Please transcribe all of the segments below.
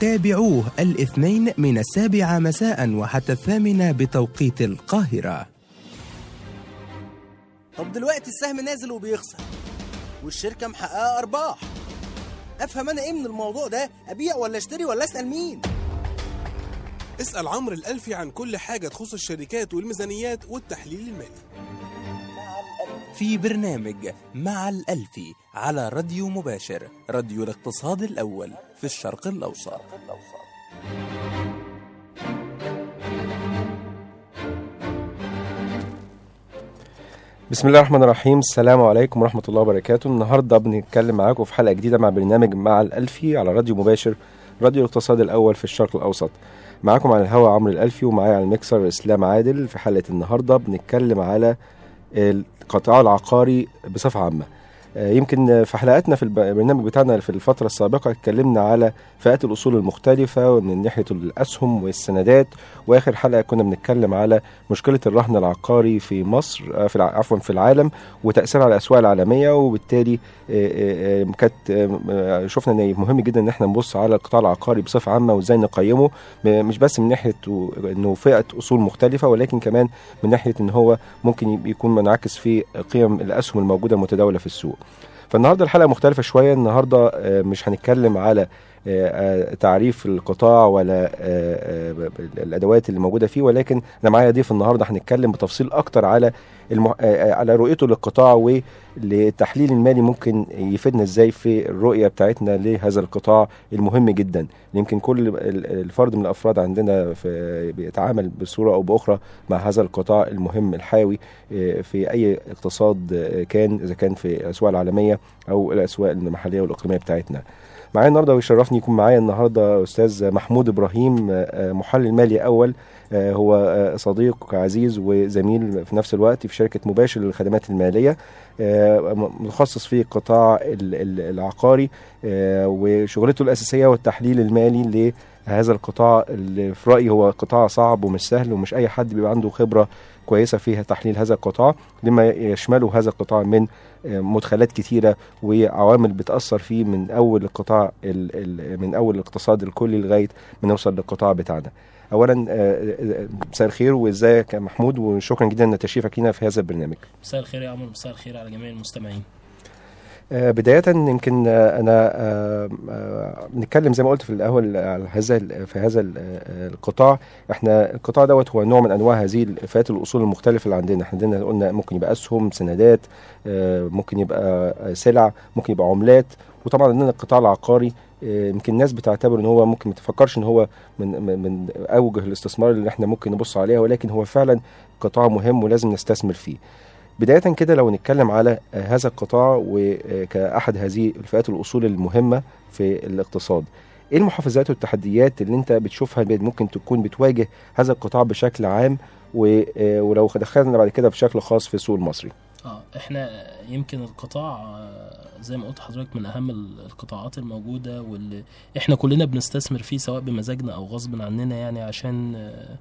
تابعوه الاثنين من السابعة مساء وحتى الثامنة بتوقيت القاهرة. طب دلوقتي السهم نازل وبيخسر والشركة محققة أرباح. أفهم أنا إيه من الموضوع ده؟ أبيع ولا أشتري ولا أسأل مين؟ اسأل عمرو الألفي عن كل حاجة تخص الشركات والميزانيات والتحليل المالي. في برنامج مع الألفي على راديو مباشر راديو الاقتصاد الأول في الشرق الأوسط. بسم الله الرحمن الرحيم. السلام عليكم ورحمة الله وبركاته. النهاردة بنتكلم معاكم في حلقة جديدة مع برنامج مع الألفي على راديو مباشر راديو الاقتصاد الأول في الشرق الأوسط. معاكم على الهواء عمرو الألفي ومعايا على الميكسر إسلام عادل. في حلقة النهاردة بنتكلم على القطاع العقاري بصفة عامة. آه، يمكن في حلقاتنا في البرنامج بتاعنا في الفترة السابقة اتكلمنا على فئات الأصول المختلفة من ناحية الأسهم والسندات. وآخر حلقة كنا بنتكلم على مشكلة الرهن العقاري في مصر آه، في عفوا في العالم وتأثيرها على الأسواق العالمية. وبالتالي آه، آه، آه، كانت آه، آه، شفنا إن مهم جدا إن إحنا نبص على القطاع العقاري بصفة عامة وإزاي نقيمه مش بس من ناحية إنه فئة أصول مختلفة ولكن كمان من ناحية إن هو ممكن يكون منعكس في قيم الأسهم الموجودة المتداولة في السوق. فالنهارده الحلقة مختلفة شوية. النهارده آه، مش هنتكلم على آه، آه، تعريف القطاع ولا الأدوات اللي موجودة فيه ولكن أنا معايا ضيف النهارده. هنتكلم بتفصيل أكتر على المح... آه، آه، على رؤيته للقطاع وللتحليل المالي ممكن يفيدنا إزاي في الرؤية بتاعتنا لهذا القطاع المهم جدا. يمكن كل ال- الفرد من الأفراد عندنا في بيتعامل بصورة أو بأخرى مع هذا القطاع المهم الحيوي آه، في أي اقتصاد كان إذا كان في الأسواق العالمية أو الأسواق المحلية والإقليمية بتاعتنا. معايا النهارده ويشرفني يكون معايا النهارده أستاذ محمود إبراهيم محلل مالي أول هو آه، صديق عزيز وزميل في نفس الوقت في شركة مباشر للخدمات المالية آه، متخصص في القطاع ال- ال- العقاري آه، وشغلته الأساسية هو التحليل المالي لهذا القطاع اللي في رأيي هو قطاع صعب ومش سهل ومش أي حد بيبقى عنده خبرة كويسة فيها تحليل هذا القطاع لما يشمله هذا القطاع من آه، مدخلات كتيرة وعوامل بتأثر فيه من أول القطاع ال- ال- من أول الاقتصاد الكلي لغاية ما نوصل للقطاع بتاعنا. اولا آه، آه، مساء الخير وإزيك يا محمود وشكرا جدا لتشريفك لينا في هذا البرنامج. مساء الخير يا عمرو مساء الخير على جميع المستمعين بداية يمكن آه، أنا آه، آه، بنتكلم زي ما قلت في الأول على هذا في هذا ال- آه، القطاع. إحنا القطاع دوت هو نوع من أنواع هذه فئات الأصول المختلفة اللي عندنا. إحنا عندنا قلنا ممكن يبقى أسهم سندات آه، ممكن يبقى آه، سلع ممكن يبقى عملات. وطبعا عندنا القطاع العقاري آه، يمكن الناس بتعتبر إن هو ممكن ما تفكرش إن هو من من أوجه الاستثمار اللي إحنا ممكن نبص عليها ولكن هو فعلا قطاع مهم ولازم نستثمر فيه. بداية كده لو نتكلم على هذا القطاع وكأحد هذه الفئات الأصول المهمة في الاقتصاد إيه المحفزات والتحديات اللي أنت بتشوفها ممكن تكون بتواجه هذا القطاع بشكل عام ولو دخلنا بعد كده بشكل خاص في السوق المصري؟ آه إحنا يمكن القطاع آه، زي ما قلت حضرتك من أهم ال- القطاعات الموجودة واللي إحنا كلنا بنستثمر فيه سواء بمزاجنا أو غصب عننا يعني عشان آه،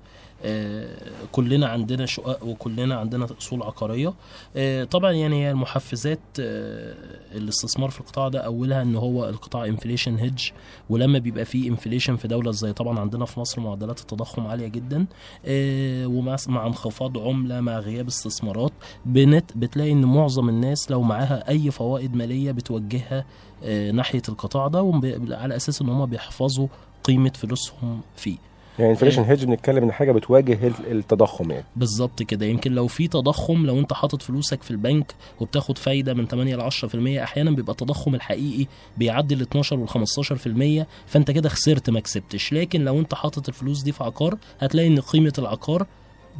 كلنا عندنا شقق وكلنا عندنا أصول عقارية. آه، طبعا يعني المحفزات آه، الاستثمار في القطاع ده أولها إن هو القطاع inflation hedge ولما بيبقى فيه inflation في دولة زي طبعا عندنا في مصر معدلات التضخم عالية جدا. آه، ومع مع انخفاض عملة مع غياب استثمارات بنت بتلاقي إن معظم الناس لو معاها أي فوائد مالية بتوجهها آه، ناحية القطاع ده على أساس إن هم بيحفظوا قيمة فلوسهم فيه. يعني inflation hedge بنتكلم إن حاجة بتواجه ال- التضخم يعني. بالظبط كده. يمكن لو في تضخم لو أنت حاطط فلوسك في البنك وبتاخد فايدة من 8 ل 10% أحيانا بيبقى التضخم الحقيقي بيعدي ال 12 وال 15% فأنت كده خسرت ما كسبتش. لكن لو أنت حاطط الفلوس دي في عقار هتلاقي إن قيمة العقار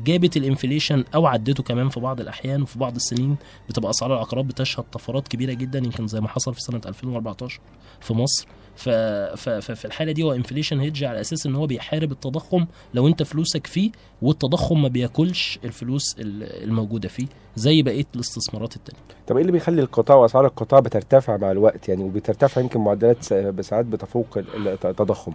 جابت ال inflation أو عدته كمان في بعض الأحيان وفي بعض السنين. بتبقى أسعار العقارات بتشهد طفرات كبيرة جدا يمكن زي ما حصل في سنة 2014 في مصر. ففي الحالة دي هو انفليشن هيدج على أساس إن هو بيحارب التضخم لو أنت فلوسك فيه والتضخم ما بياكلش الفلوس ال- الموجودة فيه زي بقية الاستثمارات التانية. طب إيه اللي بيخلي القطاع وأسعار القطاع بترتفع مع الوقت؟ يعني وبترتفع يمكن معدلات س- بساعات بتفوق ال- التضخم.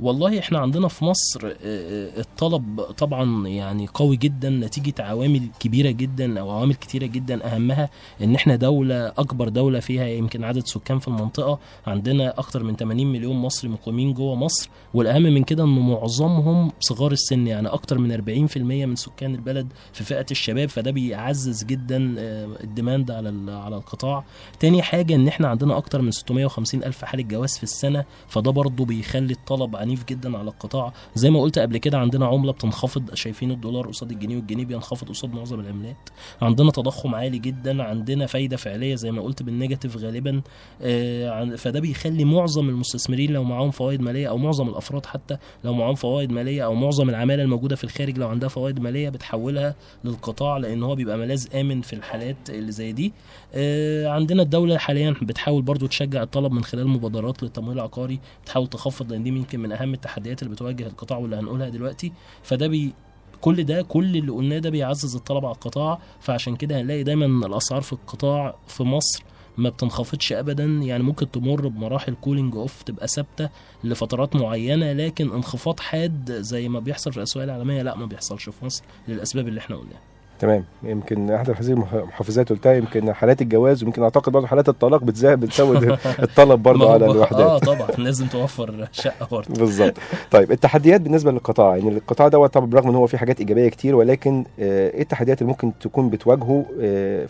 والله إحنا عندنا في مصر آه، آه، الطلب طبعا يعني قوي جدا نتيجة عوامل كبيرة جدا أو عوامل كتيرة جدا. أهمها إن إحنا دولة أكبر دولة فيها يمكن عدد سكان في المنطقة عندنا أكتر من 80 مليون مصري مقيمين جوه مصر. والأهم من كده إن معظمهم صغار السن يعني أكتر من 40% من سكان البلد في فئة الشباب فده بيعزز جدا آه، ال demand على على القطاع. تاني حاجة إن إحنا عندنا أكتر من 650 ألف حالة جواز في السنة فده برضه بيخلي الطلب عنيف جدا على القطاع. زي ما قلت قبل كده عندنا عملة بتنخفض شايفين الدولار قصاد الجنيه والجنيه بينخفض قصاد معظم العملات. عندنا تضخم عالي جدا عندنا فايدة فعلية زي ما قلت بالنيجاتيف غالبا آه، فده بيخلي معظم المستثمرين لو معاهم فوائد مالية أو معظم الأفراد حتى لو معاهم فوائد مالية أو معظم العمالة الموجودة في الخارج لو عندها فوائد مالية بتحولها للقطاع لأن هو بيبقى ملاذ آمن في الحالات اللي زي دي. آه، عندنا الدولة حاليا بتحاول برضو تشجع الطلب من خلال مبادرات للتمويل العقاري بتحاول تخفض لأن دي يمكن من أهم التحديات اللي بتواجه القطاع واللي هنقولها دلوقتي. فده بي كل ده كل اللي قلناه ده بيعزز الطلب على القطاع. فعشان كده هنلاقي دايما الأسعار في القطاع في مصر ما بتنخفضش ابدا. يعني ممكن تمر بمراحل cooling off تبقى ثابتة لفترات معينة لكن انخفاض حاد زي ما بيحصل في الأسواق العالمية لا ما بيحصلش في مصر للأسباب اللي إحنا قلناها. تمام. يمكن أحد هذه المح- المحفزات قلتها يمكن حالات الجواز ويمكن أعتقد برضه حالات الطلاق بتزود بتزود الطلب برضه على آه الوحدات. طبعا لازم توفر شقة برضه. بالظبط. طيب التحديات بالنسبة للقطاع يعني القطاع دوت طبعا برغم إن هو فيه حاجات إيجابية كتير ولكن آه، إيه التحديات اللي ممكن تكون بتواجهه آه،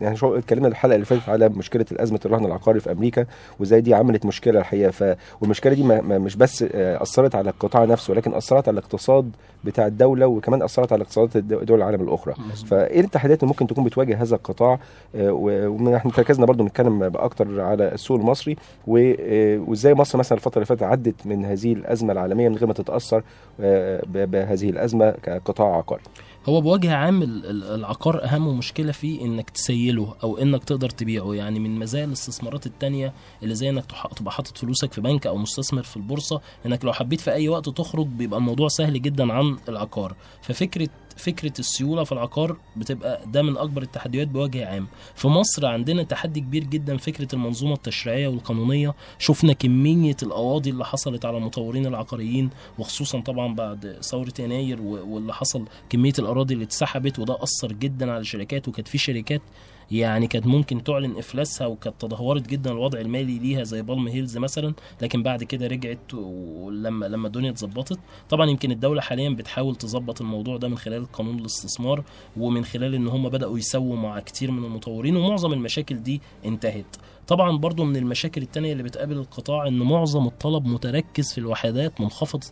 يعني شو اتكلمنا الحلقة اللي فاتت على مشكلة أزمة الرهن العقاري في أمريكا وإزاي دي عملت مشكلة الحقيقة. ف والمشكلة دي ما ما- مش بس آه، أثرت على القطاع نفسه ولكن أثرت على الاقتصاد بتاع الدولة وكمان أثرت على اقتصادات دول العالم الأخرى. فإيه التحديات اللي ممكن تكون بتواجه هذا القطاع؟ آه، و- ومن إحنا تركزنا برضو نتكلم أكتر على السوق المصري آه، وإزاي مصر مثلا الفترة اللي فاتت عدت من هذه الأزمة العالمية من غير ما تتأثر آه، بهذه الأزمة كقطاع عقاري هو بوجه عام ال- ال- العقار أهم مشكلة فيه إنك تسيله أو إنك تقدر تبيعه. يعني من مزايا الاستثمارات التانية اللي زي إنك تبقى حاطط فلوسك في بنك أو مستثمر في البورصة إنك لو حبيت في أي وقت تخرج بيبقى الموضوع سهل جدا عن العقار. ففكرة فكرة السيولة في العقار بتبقى ده من أكبر التحديات بوجه عام. في مصر عندنا تحدي كبير جدا فكرة المنظومة التشريعية والقانونية. شفنا كمية القواضي اللي حصلت على المطورين العقاريين وخصوصا طبعا بعد ثورة يناير واللي حصل كمية الأراضي اللي اتسحبت وده أثر جدا على الشركات وكانت في شركات يعني كانت ممكن تعلن إفلاسها وكانت تدهورت جدا الوضع المالي ليها زي بالم هيلز مثلا لكن بعد كده رجعت ولما لما الدنيا اتظبطت. طبعا يمكن الدولة حاليا بتحاول تظبط الموضوع ده من خلال قانون الاستثمار ومن خلال إن هم بدأوا يسووا مع كتير من المطورين ومعظم المشاكل دي انتهت. طبعا برضو من المشاكل التانية اللي بتقابل القطاع إن معظم الطلب متركز في الوحدات منخفضة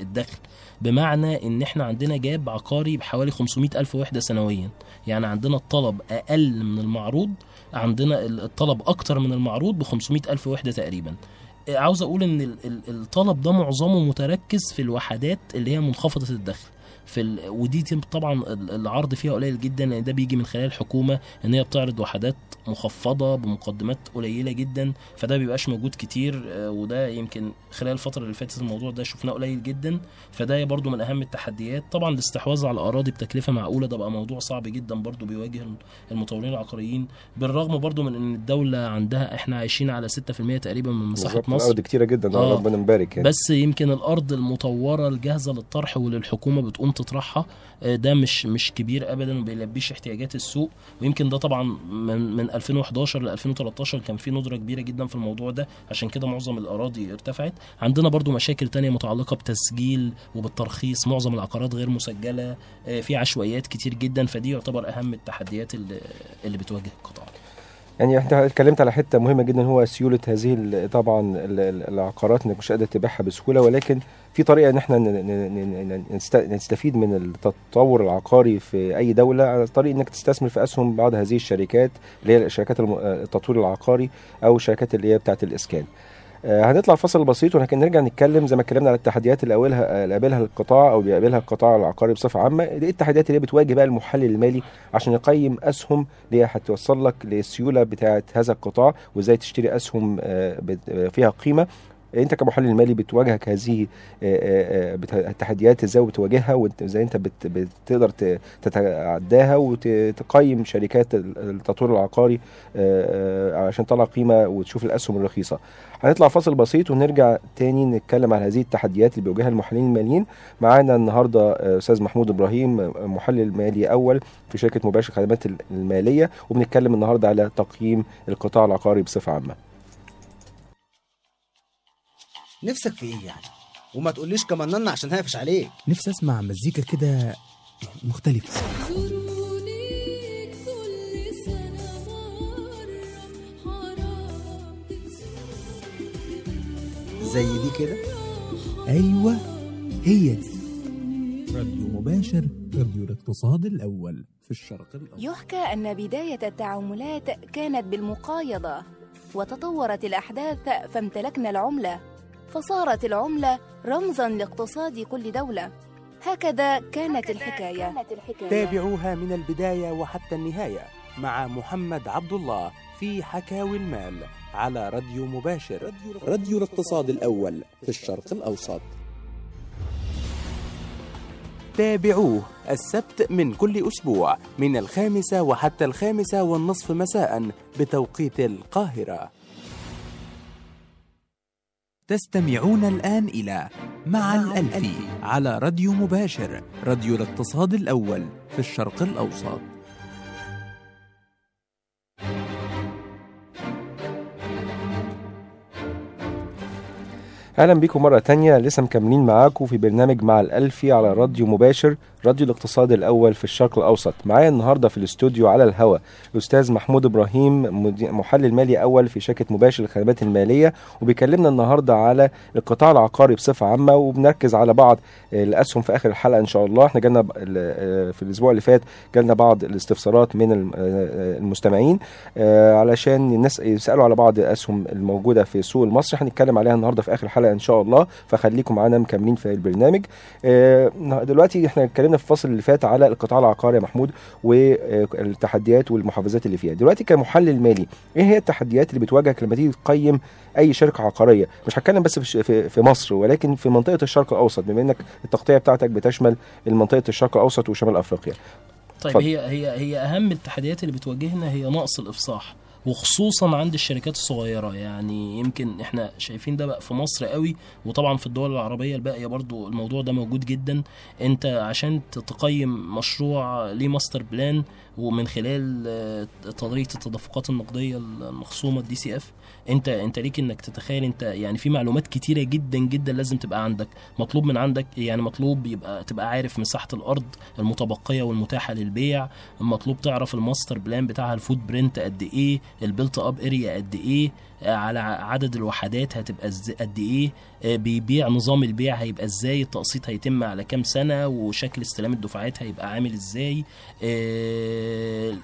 الدخل. بمعنى إن إحنا عندنا جاب عقاري بحوالي 500 ألف وحدة سنويا. يعني عندنا الطلب أقل من المعروض عندنا الطلب أكتر من المعروض ب 500 ألف وحدة تقريبا. عاوز أقول إن ال- ال- الطلب ده معظمه متركز في الوحدات اللي هي منخفضة الدخل. في ال... ودي طبعا ال- العرض فيها قليل جدا لأن ده بيجي من خلال الحكومة إن هي بتعرض وحدات مخفضة بمقدمات قليلة جدا فده بيبقاش موجود كتير آه، وده يمكن خلال الفترة اللي فاتت الموضوع ده شفناه قليل جدا فده برضو من أهم التحديات طبعا الاستحواذ على الأراضي بتكلفة معقولة ده بقى موضوع صعب جدا برضو بيواجه المطورين العقاريين بالرغم برضو من إن الدولة عندها إحنا عايشين على 6% تقريبا من مساحة مصر الأرض كتيرة جدا آه. ربنا مبارك يعني بس يمكن الأرض المطورة الجاهزة للطرح وللحكومة بتقوم تطرحها آه، ده مش مش كبير ابدا وما بيلبيش احتياجات السوق. ويمكن ده طبعا من من 2011 ل 2013 كان في ندرة كبيرة جدا في الموضوع ده. عشان كده معظم الأراضي ارتفعت. عندنا برضو مشاكل تانية متعلقة بتسجيل وبالترخيص. معظم العقارات غير مسجلة. آه، في عشوائيات كتير جدا. فدي يعتبر أهم التحديات اللي, اللي بتواجه القطاع. يعني انت اتكلمت على حتة مهمة جدا هو سيولة هذه طبعا ال- ال- العقارات إنك مش قادر تبيعها بسهولة ولكن في طريقة إن إحنا نستفيد من التطور العقاري في أي دولة على طريق إنك تستثمر في أسهم بعض هذه الشركات اللي هي شركات التطوير العقاري أو الشركات اللي هي بتاعة الإسكان. آه، هنطلع فاصل بسيط ولكن نرجع نتكلم زي ما اتكلمنا على التحديات اللي قابلها اللي قابلها القطاع أو بيقابلها القطاع العقاري بصفة عامة. دي التحديات اللي بتواجه بقى المحلل المالي عشان يقيم أسهم اللي هتوصل لك للسيولة بتاعه هذا القطاع وإزاي تشتري أسهم آه، آه، فيها قيمة. انت كمحلل مالي بتواجهك هذه آه، آه، آه، التحديات إزاي بتواجهها وازاي انت بت- بتقدر تتعداها وتقيم شركات ال- التطوير العقاري عشان تطلع قيمة وتشوف الأسهم الرخيصة. هنطلع فاصل بسيط ونرجع تاني نتكلم على هذه التحديات اللي بيواجهها المحللين الماليين. معانا النهارده أستاذ محمود إبراهيم محلل مالي أول في شركة مباشر الخدمات المالية وبنتكلم النهارده على تقييم القطاع العقاري بصفة عامة. نفسك في إيه يعني؟ وما تقوليش كمان عشان هقفش عليك. نفسي أسمع مزيكا كده مختلفة. زي دي كده؟ أيوه هي دي. راديو مباشر راديو الاقتصاد الأول في الشرق الأوسط. يحكى أن بداية التعاملات كانت بالمقايضة وتطورت الأحداث فامتلكنا العملة. فصارت العملة رمزا لاقتصاد كل دولة. هكذا كانت الحكاية. تابعوها من البداية وحتى النهاية مع محمد عبد الله في حكاوي المال على راديو مباشر. راديو الاقتصاد الأول في الشرق الأوسط. تابعوه السبت من كل أسبوع من الخامسة وحتى الخامسة والنصف مساء بتوقيت القاهرة. تستمعون الآن إلى مع الألفي على راديو مباشر راديو الاقتصاد الأول في الشرق الأوسط. أهلا بيكم مرة تانية. لسه مكملين معاكم في برنامج مع الالفي على راديو مباشر. راديو الاقتصاد الأول في الشرق الأوسط. معايا النهارده في الاستوديو على الهواء الاستاذ محمود إبراهيم مدي- محلل مالي أول في شركة مباشر الخدمات المالية وبيكلمنا النهارده على القطاع العقاري بصفة عامة وبنركز على بعض آه، الأسهم في آخر الحلقة إن شاء الله. إحنا جالنا آه، في الأسبوع اللي فات جالنا بعض الاستفسارات من الم- آه، المستمعين آه، علشان الناس يسألوا على بعض الأسهم الموجودة في السوق المصري هنتكلم عليها النهارده في آخر الحلقة إن شاء الله فخليكم معانا مكملين في البرنامج. آه، دلوقتي إحنا اتكلمنا في الفصل اللي فات على القطاع العقاري يا محمود والتحديات والمحافظات اللي فيها. دلوقتي كمحلل مالي إيه هي التحديات اللي بتواجهك لما تيجي تقيم أي شركة عقارية؟ مش هتكلم بس في مصر ولكن في منطقة الشرق الأوسط بما إنك التغطية بتاعتك بتشمل منطقه الشرق الأوسط وشمال أفريقيا. طيب اتفضل. هي هي هي أهم التحديات اللي بتواجهنا هي نقص الإفصاح. وخصوصا عند الشركات الصغيرة. يعني يمكن إحنا شايفين ده بقى في مصر قوي وطبعا في الدول العربية الباقية برضو الموضوع ده موجود جدا. أنت عشان تقيم مشروع ليه master plan ومن خلال آه، طريقه التدفقات النقدية المخصومة ال DCF انت انت ليك انك تتخيل انت يعني في معلومات كتيرة جدا جدا لازم تبقى عندك مطلوب من عندك يعني مطلوب يبقى تبقى عارف مساحة الأرض المتبقية والمتاحة للبيع مطلوب تعرف ال master plan بتاعها ال footprint قد إيه ال built-up area قد إيه آه، على عدد الوحدات هتبقى قد إيه آه، بيبيع نظام البيع هيبقى إزاي التقسيط هيتم على كام سنة وشكل استلام الدفعات هيبقى عامل إزاي آه،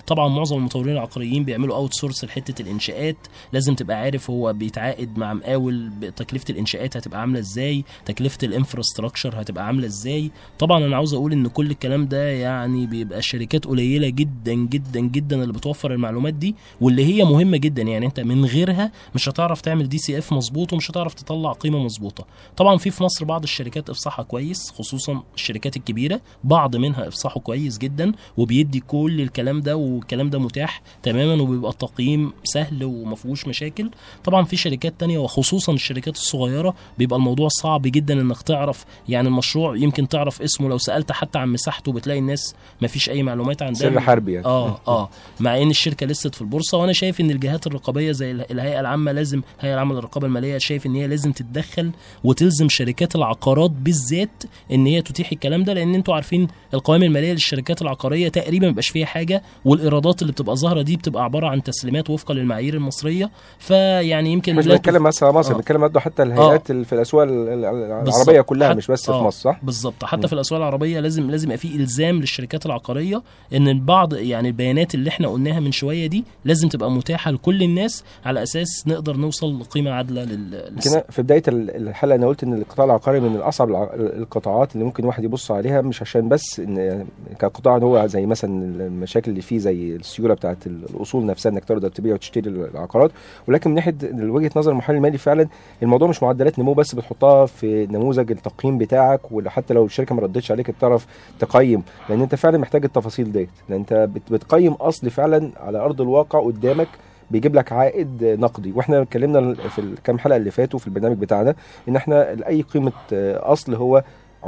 طبعا معظم المطورين العقاريين بيعملوا outsource لحتة الإنشاءات. لازم تبقى عارف هو بيتعاقد مع مقاول تكلفة الإنشاءات هتبقى عاملة إزاي تكلفة ال infrastructure هتبقى عاملة إزاي. طبعا أنا عاوز أقول إن كل الكلام ده يعني بيبقى شركات قليلة جدا جدا جدا اللي بتوفر المعلومات دي واللي هي مهمة جدا. يعني أنت من غيرها مش هتعرف تعمل DCF مظبوط ومش هتعرف تطلع قيمة مظبوطة. طبعا في في مصر بعض الشركات افصاحها كويس خصوصا الشركات الكبيرة بعض منها إفصاحه كويس جدا وبيدي كل الكلام ده والكلام ده متاح تماما وبيبقى التقييم سهل وما فيهوش مشاكل. طبعا في شركات تانية وخصوصا الشركات الصغيرة بيبقى الموضوع صعب جدا إنك تعرف يعني المشروع. يمكن تعرف اسمه لو سألت حتى عن مساحته بتلاقي الناس ما فيش أي معلومات عندها سر حربي يعني. آه آه. مع إن الشركة لست في البورصة وأنا شايف إن الجهات الرقابية زي اله- الهيئة العامة لازم الهيئة العامة للرقابة المالية شايف إن هي لازم تتدخل وتلزم شركات العقارات بالذات إن هي تتيح الكلام ده لأن أنتوا عارفين القوائم المالية للشركات العقارية تقريبا مبقاش فيها حاجة والإيرادات اللي بتبقى ظاهرة دي بتبقى عبارة عن تسليمات وفقا للمعايير المصرية فيعني يمكن مش بنتكلم بس على مصر آه. بنتكلم برضه حتى الهيئات اللي في الأسواق ال- ال- العربية. كلها مش بس آه. في مصر صح؟ بالظبط حتى في الأسواق العربية لازم لازم يبقى في إلزام للشركات العقارية إن البعض يعني البيانات اللي إحنا قلناها من شوية دي لازم تبقى متاحة لكل الناس على أساس نقدر نوصل لقيمة عادلة لل في بداية ال- الحلقة أنا قلت إن القطاع العقاري من الع- القطاعات اللي ممكن واحد يبص عليها مش عشان بس إن كقطاع هو زي مثلا المشاكل اللي فيه زي السيولة بتاعت ال- الأصول نفسها إنك تقدر تبيع وتشتري العقارات. ولكن من ناحية وجهة نظر المحلل المالي فعلا الموضوع مش معدلات نمو بس بتحطها في نموذج التقييم بتاعك وحتى لو الشركة ما ردتش عليك تعرف تقيم. لأن أنت فعلا محتاج التفاصيل ديت. لأن أنت بت- بتقيم أصل فعلا على أرض الواقع قدامك بيجيب لك عائد نقدي. وإحنا اتكلمنا في الكام حلقة اللي فاتوا في البرنامج بتاعنا إن إحنا اي قيمة آه، أصل هو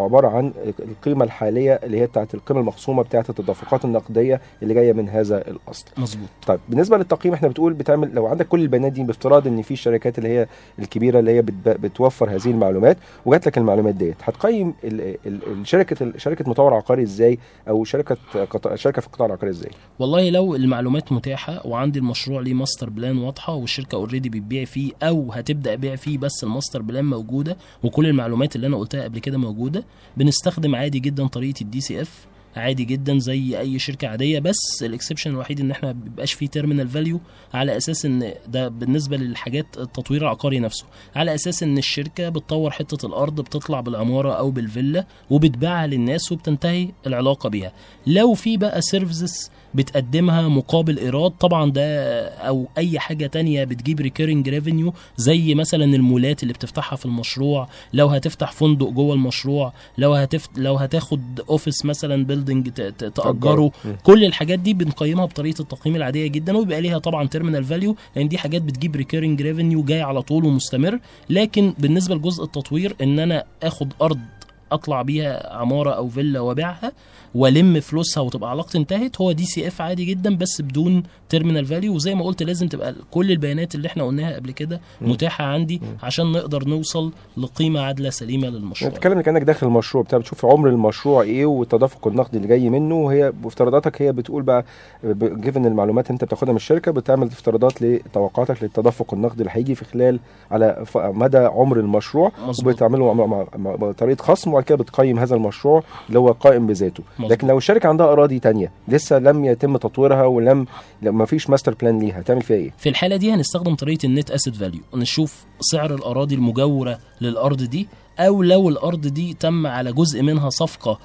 عبارة عن القيمة الحالية اللي هي بتاعت القيمة المخصومة بتاعت التدفقات النقدية اللي جاية من هذا الأصل. مظبوط. طيب بالنسبة للتقييم إحنا بتقول بتعمل لو عندك كل البيانات دي بافتراض إن في الشركات اللي هي الكبيرة اللي هي بت- بتوفر هذه المعلومات وجات لك المعلومات ديت هتقيم الشركة شركة مطور عقاري إزاي؟ أو شركة شركة في القطاع العقاري إزاي؟ والله لو المعلومات متاحة وعندي المشروع ليه master plan واضحة والشركة already بتبيع فيه أو هتبدأ بيع فيه بس ال master plan موجودة وكل المعلومات اللي أنا قلتها قبل كده موجودة بنستخدم عادي جدا طريقة ال DCF عادي جدا زي أي شركة عادية بس ال exception الوحيد إن إحنا ما بيبقاش فيه terminal value على أساس إن ده بالنسبة للحاجات التطوير العقاري نفسه. على أساس إن الشركة بتطور حتة الأرض بتطلع بالعمارة أو بالفيلا وبتبيعها للناس وبتنتهي العلاقة بيها. لو في بقى services بتقدمها مقابل إيراد. طبعا ده أو أي حاجة تانية بتجيب recurring revenue زي مثلا المولات اللي بتفتحها في المشروع. لو هتفتح فندق جوه المشروع لو هتفت لو هتاخد office مثلا building تأجره. كل الحاجات دي بنقيمها بطريقة التقييم العادية جدا وبيبقى ليها طبعا terminal value لأن دي حاجات بتجيب recurring revenue جاي على طول ومستمر. لكن بالنسبة لجزء التطوير إن أنا آخد أرض أطلع بيها عمارة أو فيلا وأبيعها وألم فلوسها وتبقى علاقتي انتهت. هو DCF عادي جدا بس بدون terminal value وزي ما قلت لازم تبقى كل البيانات اللي إحنا قلناها قبل كده. متاحة عندي عشان نقدر نوصل لقيمة عادلة سليمة للمشروع. بتتكلم كأنك داخل المشروع بتاع بتشوف عمر المشروع إيه والتدفق النقدي اللي جاي منه. وهي بافتراضاتك هي بتقول بقى given المعلومات انت بتاخدها من الشركة بتعمل افتراضات لتوقعاتك للتدفق النقدي اللي هيجي في خلال على مدى عمر المشروع. مظبوط. وبتعمله مع- بطريقة خصم وبعد كده بتقيم هذا المشروع اللي هو قائم بذاته. لكن لو الشركة عندها أراضي تانية لسه لم يتم تطويرها ولم ما فيش master plan ليها هتعمل فيها إيه؟ في الحالة دي هنستخدم طريقة ال net asset value نشوف سعر الأراضي المجاورة للأرض دي أو لو الأرض دي تم على جزء منها صفقة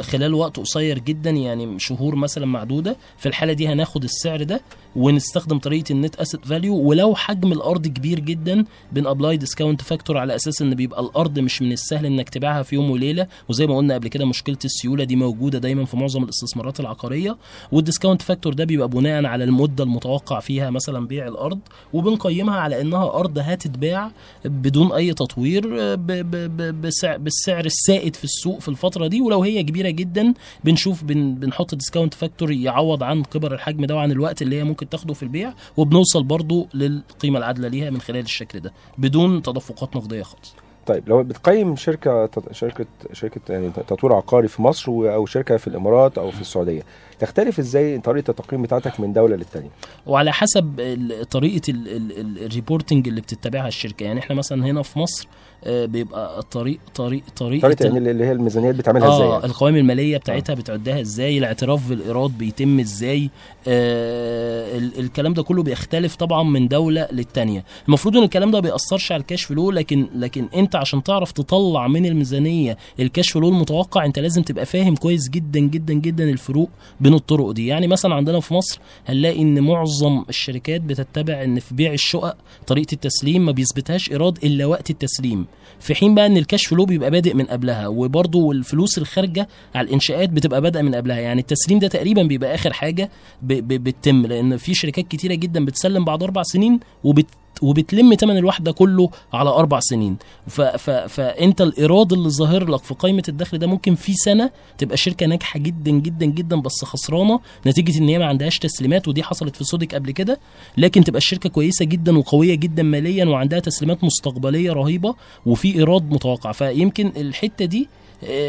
خلال وقت قصير جدا يعني شهور مثلا معدودة. في الحالة دي هناخد السعر ده ونستخدم طريقة ال net asset value ولو حجم الأرض كبير جدا بن apply discount factor على أساس إن بيبقى الأرض مش من السهل إنك تبيعها في يوم وليلة. وزي ما قلنا قبل كده مشكلة السيولة دي موجودة دايما في معظم الاستثمارات العقارية. وال discount factor ده بيبقى بناء على المدة المتوقع فيها مثلا بيع الأرض. وبنقيمها على إنها أرض هتتباع بدون أي تطوير ب- ب- ب- بسع- بالسعر السائد في السوق في الفترة دي. ولو هي كبيرة جدا. بنشوف بن بنحط discount factor يعوض عن كبر الحجم ده وعن الوقت اللي هي ممكن تاخده في البيع وبنوصل برضو للقيمة العادلة ليها من خلال الشكل ده بدون تدفقات نقدية خالص. طيب لو بتقيم شركة شركة شركة يعني تطوير عقاري في مصر أو شركة في الإمارات أو في السعودية تختلف إزاي طريقة التقييم بتاعتك من دولة للتانية؟ وعلى حسب طريقة ال- ال- ال- ال reporting اللي بتتبعها الشركة. يعني إحنا مثلا هنا في مصر بيبقى الطريق طريق طريقه طريقة يعني اللي هي الميزانيات بتعملها إزاي آه يعني؟ القوائم المالية بتاعتها بتعدها إزاي الاعتراف بالإيراد بيتم إزاي آه ال- الكلام ده كله بيختلف طبعا من دولة للتانية. المفروض إن الكلام ده بيأثرش على ال cash flow لكن لكن أنت عشان تعرف تطلع من الميزانية ال cash flow المتوقع أنت لازم تبقى فاهم كويس جدا جدا جدا الفروق بين الطرق دي. يعني مثلا عندنا في مصر هنلاقي إن معظم الشركات بتتبع إن في بيع الشقق طريقة التسليم ما بيثبتهاش إيراد إلا وقت التسليم. في حين بقى إن الكاش فلو بيبقى بادئ من قبلها وبرضه الفلوس الخارجة على الإنشاءات بتبقى بادئة من قبلها. يعني التسليم ده تقريبا بيبقى آخر حاجة بتتم لأن في شركات كتيرة جدا بتسلم بعد أربع سنين وبت وبتلم تمن الوحده كله على أربع سنين. ف ف فانت الإيراد اللي ظاهر لك في قائمة الدخل ده ممكن في سنة تبقى شركة ناجحة جدا جدا جدا بس خسرانة نتيجة إن هي ما عندهاش تسليمات ودي حصلت في سودك قبل كده. لكن تبقى الشركة كويسة جدا وقوية جدا ماليا وعندها تسليمات مستقبلية رهيبة وفي إيراد متوقع. فيمكن الحتة دي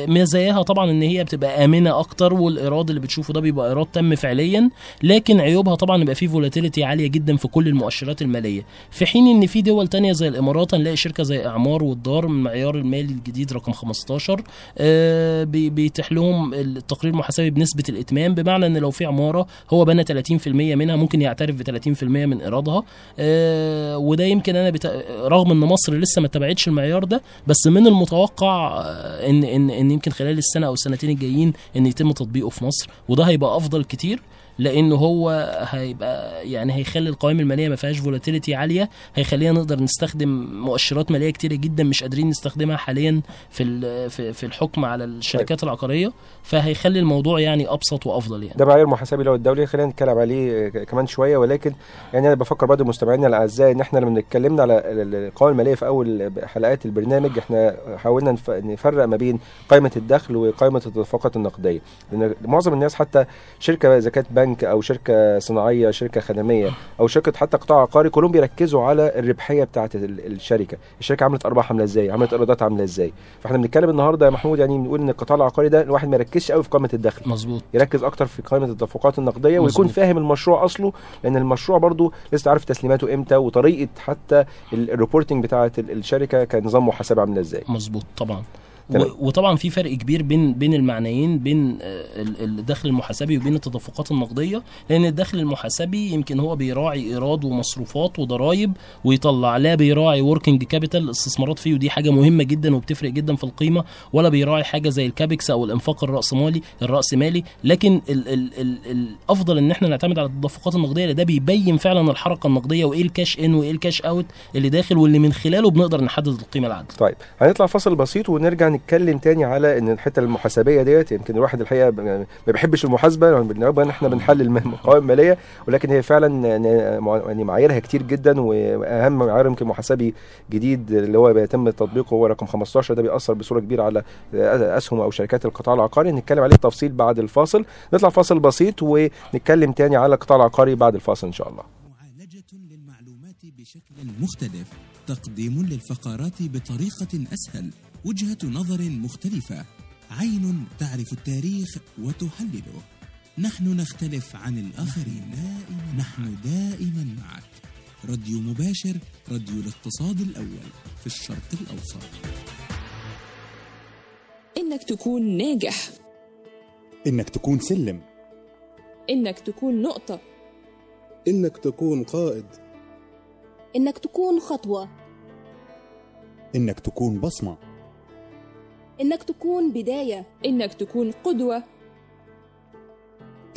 مزاياها طبعا إن هي بتبقى آمنة أكتر والإيراد اللي بتشوفه ده بيبقى إيراد تم فعليا لكن عيوبها طبعا يبقى فيه فولاتيليتي عالية جدا في كل المؤشرات المالية. في حين إن في دول تانية زي الإمارات هنلاقي شركة زي إعمار والدار من المعيار المالي الجديد رقم 15 آه، بي- بيتيح لهم التقرير المحاسبي بنسبة الإتمام بمعنى إن لو في عمارة هو بنى 30% منها ممكن يعترف ب 30% من إيرادها آه، وده يمكن أنا بت... رغم إن مصر لسه ما اتبعتش المعيار ده بس من المتوقع آه، إن ان إن يمكن خلال السنة أو السنتين الجايين إن يتم تطبيقه في مصر وده هيبقى أفضل كتير. لأنه هو هيبقى يعني هيخلي القوائم المالية ما فيهاش volatility عالية. هيخلينا نقدر نستخدم مؤشرات مالية كتيرة جدا مش قادرين نستخدمها حاليا في في الحكم على الشركات العقارية. فهيخلي الموضوع يعني أبسط وأفضل يعني. ده معايير محاسبي هو الدولي. خلينا نتكلم عليه كمان شوية. ولكن يعني أنا بفكر برضه مستمعينا الأعزاء إن إحنا لما اتكلمنا على ال- ال- القوائم المالية في أول حلقات البرنامج إحنا حاولنا نف- نفرق ما بين قائمة الدخل وقائمة التدفقات النقدية. لأن معظم الناس حتى شركة إذا كانت بنك أو شركة صناعية شركة خدمية أو شركة حتى قطاع عقاري كلهم بيركزوا على الربحية بتاعه ال- الشركة. الشركة عملت أرباح عاملة إزاي؟ عملت إيرادات عاملة إزاي؟ فإحنا بنتكلم النهارده يا محمود يعني بنقول إن القطاع العقاري ده الواحد ما يركزش قوي في قائمة الدخل. مظبوط. يركز أكتر في قائمة التدفقات النقدية ويكون مظبوط. فاهم المشروع أصله لأن المشروع برضو لسه عارف تسليماته إمتى وطريقة حتى ال- الريبورتنج بتاعه ال- الشركة كنظام محاسبه عاملة إزاي. مظبوط طبعا. وطبعا في فرق كبير بين بين المعنيين بين آه، ال- الدخل المحاسبي وبين التدفقات النقدية لأن الدخل المحاسبي يمكن هو بيراعي إيراد ومصروفات وضرائب ويطلع لا بيراعي working capital استثمارات فيه ودي حاجة مهمة جدا وبتفرق جدا في القيمة ولا بيراعي حاجة زي ال CAPEX أو الإنفاق الراسمالي الراسمالي لكن ال ال ال الأفضل إن إحنا نعتمد على التدفقات النقدية لأن ده بيبين فعلا الحركة النقدية وإيه ال cash in وإيه ال cash out اللي داخل واللي من خلاله بنقدر نحدد القيمة العادله طيب هنطلع فاصل بسيط ونرجع نتكلم تاني على إن الحتة المحاسبية ديت يمكن الواحد الحقيقة ما بيحبش المحاسبة يعني إن إحنا بنحلل م- قوائم ماليه ولكن هي فعلا يعني معاييرها كتير جدا وأهم معيار يمكن محاسبي جديد اللي هو بيتم تطبيقه هو رقم 15 ده بيأثر بصورة كبيرة على أسهم أو شركات القطاع العقاري. نتكلم عليه بتفصيل بعد الفاصل. نطلع فاصل بسيط ونتكلم تاني على القطاع العقاري بعد الفاصل إن شاء الله. معالجة للمعلومات بشكل مختلف تقديم للفقرات بطريقة أسهل. وجهة نظر مختلفة. عين تعرف التاريخ وتحلله. نحن نختلف عن الآخرين. نحن دائما معك. راديو مباشر راديو الاقتصاد الأول في الشرق الأوسط. إنك تكون ناجح. إنك تكون سلم. إنك تكون نقطة. إنك تكون قائد. إنك تكون خطوة. إنك تكون بصمة. إنك تكون بداية. إنك تكون قدوة.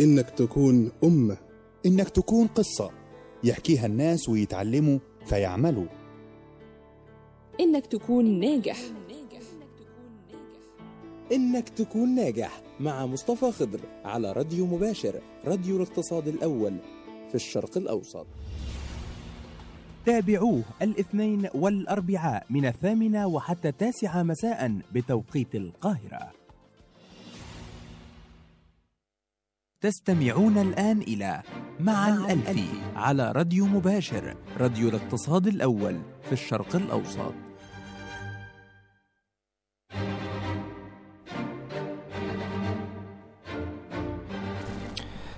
إنك تكون أمة. إنك تكون قصة. يحكيها الناس ويتعلموا فيعملوا. إنك تكون ناجح. إنك تكون ناجح مع مصطفى خضر على راديو مباشر راديو الاقتصاد الأول في الشرق الأوسط. تابعوه الاثنين والأربعاء من الثامنة وحتى التاسعة مساء بتوقيت القاهرة. تستمعون الآن إلى مع الألفي على راديو مباشر راديو الاقتصاد الأول في الشرق الأوسط.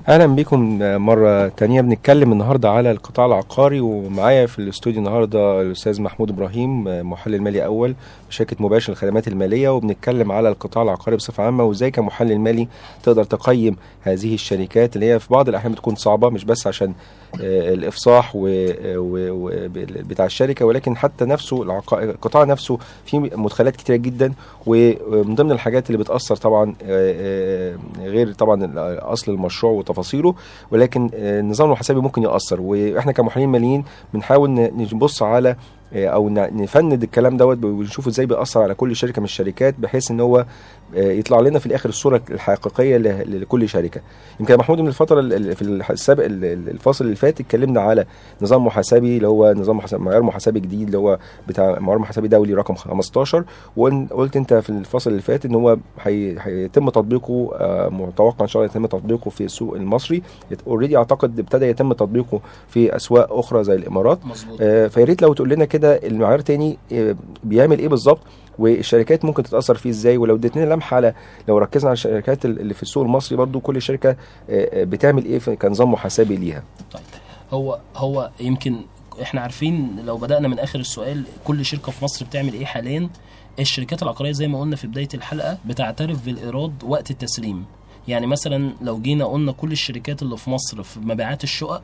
أهلا بكم مرة تانية بنتكلم النهارده على القطاع العقاري ومعايا في الاستوديو النهارده الأستاذ محمود إبراهيم محلل مالي أول بشركه مباشر الخدمات المالية وبنتكلم على القطاع العقاري بصفة عامة وإزاي كمحلل مالي تقدر تقيم هذه الشركات اللي هي في بعض الأحيان بتكون صعبة مش بس عشان آه، الإفصاح و... و... بتاع الشركة ولكن حتى نفسه. القطاع نفسه فيه مدخلات كتيرة جدا ومن ضمن الحاجات اللي بتأثر طبعا آه، آه، غير طبعا أصل المشروع وتفاصيله ولكن آه، النظام المحاسبي ممكن يأثر وإحنا كمحللين ماليين بنحاول نبص على آه، أو ن- نفند الكلام دوت ونشوفه إزاي بيأثر على كل شركة من الشركات بحيث إن هو آه، يطلع لنا في الآخر الصورة الحقيقية لكل شركة. يمكن محمود من الفترة ال- ال- في السابق ال- ال- الفاصل اللي فات اتكلمنا على نظام محاسبي اللي هو نظام معيار محاسبي جديد اللي هو بتاع معيار محاسبي دولي رقم 15 وقلت أنت في الفاصل اللي فات إن هو هي- هيتم تطبيقه آه، متوقع إن شاء الله يتم تطبيقه في السوق المصري. اوريدي أعتقد ابتدى يتم تطبيقه في أسواق أخرى زي الإمارات. مظبوط. آه، فيا ريت لو تقول لنا كده المعيار تاني آه، بيعمل إيه بالظبط؟ والشركات ممكن تتأثر فيه إزاي؟ ولو اديتنا لمحة على لو ركزنا على الشركات اللي في السوق المصري برضو كل شركة آه، آه، بتعمل إيه كنظام محاسبي ليها؟ طيب هو هو يمكن إحنا عارفين لو بدأنا من آخر السؤال كل شركة في مصر بتعمل إيه حاليا؟ الشركات العقارية زي ما قلنا في بداية الحلقة بتعترف بالإيراد وقت التسليم. يعني مثلا لو جينا قلنا كل الشركات اللي في مصر في مبيعات الشقق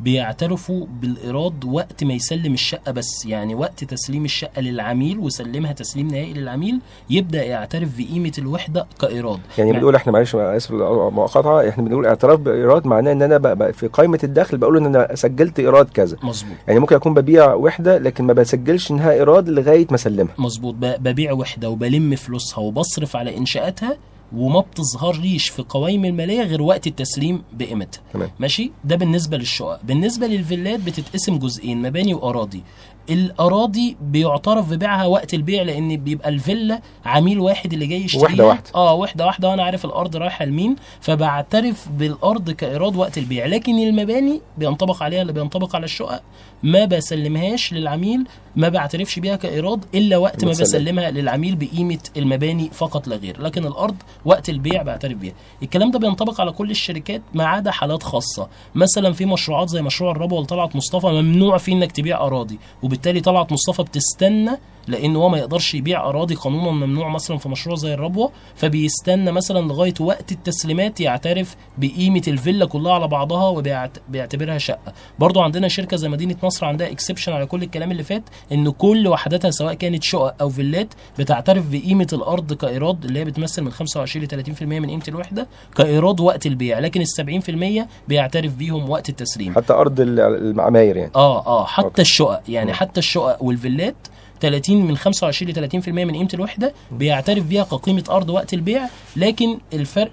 بيعترفوا بالإيراد وقت ما يسلم الشقة بس. يعني وقت تسليم الشقة للعميل وسلمها تسليم نهائي للعميل يبدأ يعترف بقيمة الوحدة كإيراد. يعني بنقول إحنا معلش آسف مقاطعه إحنا بنقول اعتراف بإيراد معناه إن أنا بقى بقى في قائمة الدخل بقول إن أنا سجلت إيراد كذا. مظبوط. يعني ممكن أكون ببيع وحدة لكن ما بسجلش انها إيراد لغاية ما أسلمها. مظبوط. ببيع وحدة وبلم فلوسها وبصرف على إنشاءاتها وما بتظهرليش في قوائم الماليه غير وقت التسليم بقيمتها. ماشي؟ ده بالنسبة للشقق. بالنسبة للفيلات بتتقسم جزئين مباني وأراضي. الأراضي بيعترف ببيعها وقت البيع لأن بيبقى الفيلا عميل واحد اللي جاي يشتريها. واحدة واحدة. آه واحدة واحدة وأنا عارف الأرض رايحة لمين فبعترف بالأرض كإيراد وقت البيع. لكن المباني بينطبق عليها اللي بينطبق على الشقق ما بسلمهاش للعميل ما بعترفش بيها كإيراد إلا وقت ما. بسلمها للعميل بقيمة المباني فقط لا غير. لكن الأرض وقت البيع بعترف بيها. الكلام ده بينطبق على كل الشركات ما عدا حالات خاصة. مثلا في مشروعات زي مشروع الربوه لطلعت مصطفى ممنوع فيه إنك تبيع أراضي وبالتالي طلعت مصطفى بتستنى لأن هو ما يقدرش يبيع اراضي قانونا ممنوع مثلا في مشروع زي الربوة فبيستنى مثلا لغاية وقت التسليمات يعترف بقيمة الفيلا كلها على بعضها وبيعتبرها شقة برضو عندنا شركة زي مدينة نصر عندها exception على كل الكلام اللي فات إن كل وحداتها سواء كانت شقق أو فيلات بتعترف بقيمة الأرض كإيراد اللي هي بتمثل من 25 ل 30% من قيمة الوحدة كإيراد وقت البيع لكن ال 70% بيعترف بيهم وقت التسليم حتى أرض ال- العماير يعني آه آه حتى okay. الشقق يعني. حتى الشقق والفيلات 30 من 25 ل 30% من قيمة الوحدة بيعترف بيها كقيمة أرض وقت البيع لكن الفرق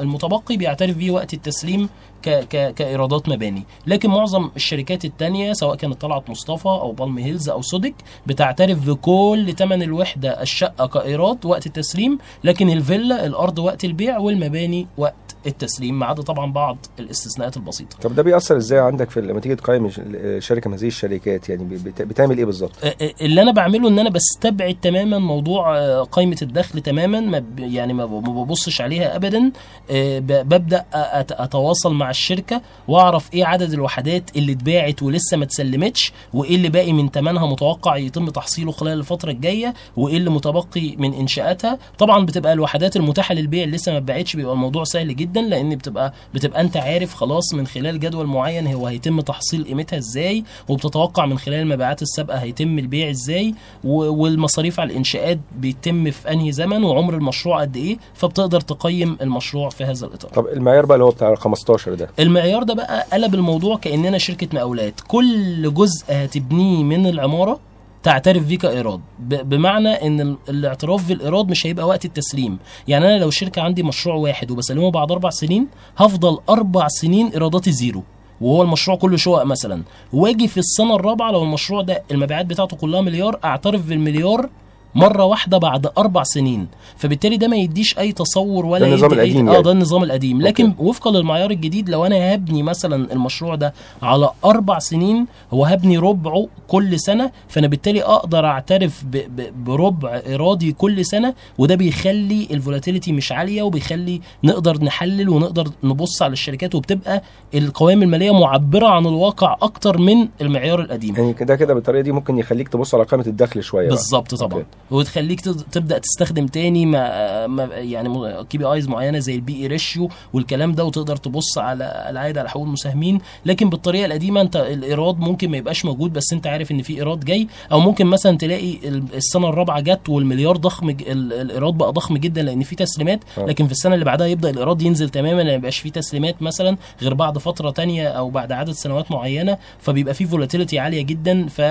المتبقي بيعترف بيه وقت التسليم ك ك كإيرادات مباني. لكن معظم الشركات التانية سواء كانت طلعت مصطفى أو بالم هيلز أو سودك بتعترف بكل ثمن الوحدة الشقة كإيراد وقت التسليم لكن الفيلا الأرض وقت البيع والمباني وقت التسليم ما عدا طبعا بعض الاستثناءات البسيطة. طب ده بيأثر إزاي عندك في لما تيجي تقيم شركة من هذه الشركات؟ يعني بت- بتعمل إيه بالظبط؟ اللي أنا بعمله إن أنا بستبعد تماما موضوع آه، قائمه الدخل تماما ما يعني ما ببصش عليها ابدا. آه، ببدأ أتواصل مع الشركة وأعرف إيه عدد الوحدات اللي اتباعت ولسه ما اتسلمتش وإيه اللي باقي من ثمنها متوقع يتم تحصيله خلال الفترة الجاية وإيه اللي متبقي من إنشاءاتها. طبعا بتبقى الوحدات المتاحة للبيع اللي لسه ما اتباعتش بيبقى الموضوع سهل جدا لأن بتبقى بتبقى أنت عارف خلاص من خلال جدول معين هو هيتم تحصيل قيمتها إزاي وبتتوقع من خلال المبيعات السابقة هيتم البيع إزاي والمصاريف على الإنشاءات بيتم في أنهي زمن وعمر المشروع قد إيه فبتقدر تقيم المشروع في هذا الإطار. طب المعيار بقى اللي هو بتاع 15 ده المعيار ده بقى قلب الموضوع كأننا شركة مقاولات. كل جزء هتبنيه من العمارة تعترف بيه كإيراد. بمعنى إن ال- الاعتراف بالإيراد مش هيبقى وقت التسليم. يعني أنا لو شركة عندي مشروع واحد وبسلمه بعد أربع سنين هفضل أربع سنين إيراداتي زيرو. وهو المشروع كله شقق مثلا. واجي في السنة الرابعة لو المشروع ده المبيعات بتاعته كلها مليار أعترف بالمليار مرة واحدة بعد أربع سنين فبالتالي ده ما يديش أي تصور ولا ده النظام القديم آه يعني. ده النظام القديم لكن وفقا للمعيار الجديد لو أنا هبني مثلا المشروع ده على أربع سنين هو هبني ربعه كل سنة فأنا بالتالي أقدر أعترف ب ب بربع إيرادي كل سنة وده بيخلي الفولاتيليتي مش عالية وبيخلي نقدر نحلل ونقدر نبص على الشركات وبتبقى القوائم المالية معبرة عن الواقع أكتر من المعيار القديم يعني كده كده بالطريقة دي ممكن يخليك تبص على قائمة الدخل شوية. بالظبط طبعا okay. وتخليك تبدأ تستخدم تاني ما ما- يعني KPIs معينة زي ال P/E ratio والكلام ده وتقدر تبص على العائد على حقوق المساهمين. لكن بالطريقة القديمة أنت الإيراد ممكن ما يبقاش موجود بس أنت عارف إن في إيراد جاي. أو ممكن مثلا تلاقي ال- السنة الرابعة جت والمليار ضخم الإيراد بقى ضخم جدا لأن في تسليمات. آه. لكن في السنة اللي بعدها يبدأ الإيراد ينزل تماما ما يبقاش في تسليمات مثلا غير بعد فترة تانية أو بعد عدد سنوات معينة. فبيبقى في volatility عالية جدا. ف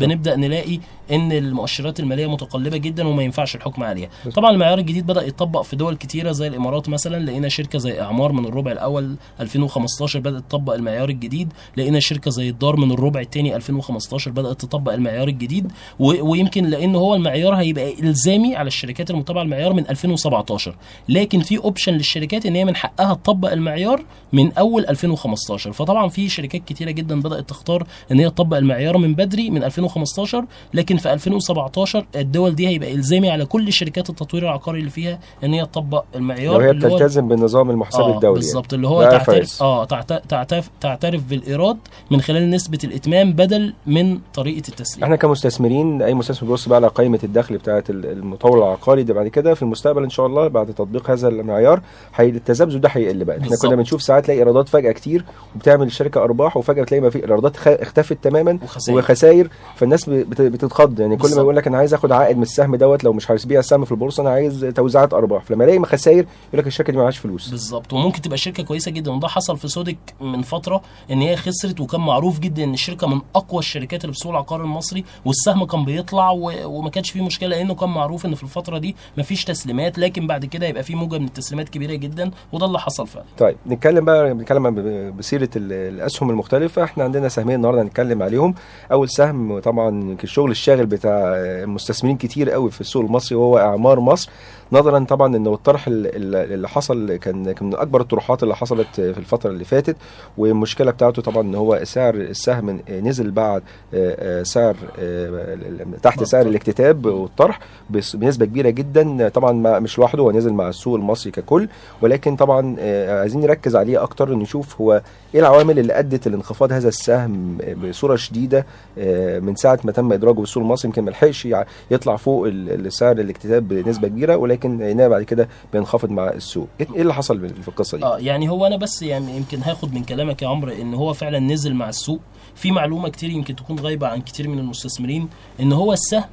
بنبدأ نلاقي إن المؤشرات المالية متقلبة جدا وما ينفعش الحكم عليها. طبعا المعيار الجديد بدأ يطبق في دول كتيرة زي الإمارات مثلا. لقينا شركة زي إعمار من الربع الأول 2015 بدأت تطبق المعيار الجديد. لقينا شركة زي الدار من الربع الثاني 2015 بدأت تطبق المعيار الجديد. و- ويمكن لأن هو المعيار هيبقى إلزامي على الشركات المتابعة المعيار من 2017 لكن في اوبشن للشركات إن هي من حقها تطبق المعيار من أول 2015 فطبعا في شركات كتيرة جدا بدأت تختار إن هي تطبق المعيار من بدري من 2015 2015 لكن في 2017 الدول دي هيبقى إلزامي على كل شركات التطوير العقاري اللي فيها إن هي تطبق المعيار لو هي بتلتزم بالنظام المحاسبي آه الدولي بالظبط يعني. اللي هو تعترف. آه تعت- تعترف تعترف بالإيراد من خلال نسبة الإتمام بدل من طريقة التسليم إحنا كمستثمرين أي مستثمر بيبص بقى على قائمة الدخل بتاعة ال- المطور العقاري ده بعد كده في المستقبل إن شاء الله بعد تطبيق هذا المعيار التذبذب ده هيقل بقى إحنا بالظبط. كنا بنشوف ساعات تلاقي إيرادات فجأة كتير وبتعمل الشركة أرباح وفجأة تلاقي ما في إيرادات اختفت تماما وخسائر. وخسائر فالناس بت- بتتخض. يعني كل ما. يقول لك أنا عايز آخد عائد من السهم دوت لو مش هبيع السهم في البورصة أنا عايز توزيعات أرباح. فلما ألاقي خسائر يقول لك الشركة دي معهاش فلوس. بالظبط. وممكن تبقى شركة كويسة جدا. وده حصل في سودك من فترة إن هي خسرت وكان معروف جدا إن الشركة من أقوى الشركات اللي في سوق العقار المصري والسهم كان بيطلع. وما كانش فيه مشكلة لأنه كان معروف إن في الفترة دي مفيش تسليمات. لكن بعد كده يبقى في موجة من التسليمات كبيرة جدا وده اللي حصل فعلا. طيب نتكلم بقى بنتكلم بسيرة ال- الأسهم المختلفة. إحنا عندنا سهمين النهارده هنتكلم عليهم. أول سهم طبعا الشغل الشاغل بتاع المستثمرين كتير قوي في السوق المصري وهو إعمار مصر نظرا طبعا انه الطرح ال- ال- اللي حصل كان من أكبر الطروحات اللي حصلت في الفترة اللي فاتت والمشكلة بتاعته طبعا إن هو سعر السهم نزل بعد آه، آه، سعر آه، تحت سعر الاكتتاب والطرح بنسبة كبيرة جدا طبعا مش لوحده هو نزل مع السوق المصري ككل ولكن طبعا عايزين نركز عليه أكتر نشوف هو إيه العوامل اللي أدت لانخفاض هذا السهم بصورة شديدة من ساعة ما تم إدراجه بالسوق المصري يمكن ما لحقش يطلع فوق السعر الاكتتاب بنسبة كبيرة ولكن لقيناه بعد كده بينخفض مع السوق. إيه إيه اللي حصل في القصة دي؟ آه يعني هو أنا بس يعني يمكن هاخد من كلامك يا عمرو إن هو فعلا نزل مع السوق. في معلومة كتير يمكن تكون غايبة عن كتير من المستثمرين إن هو السهم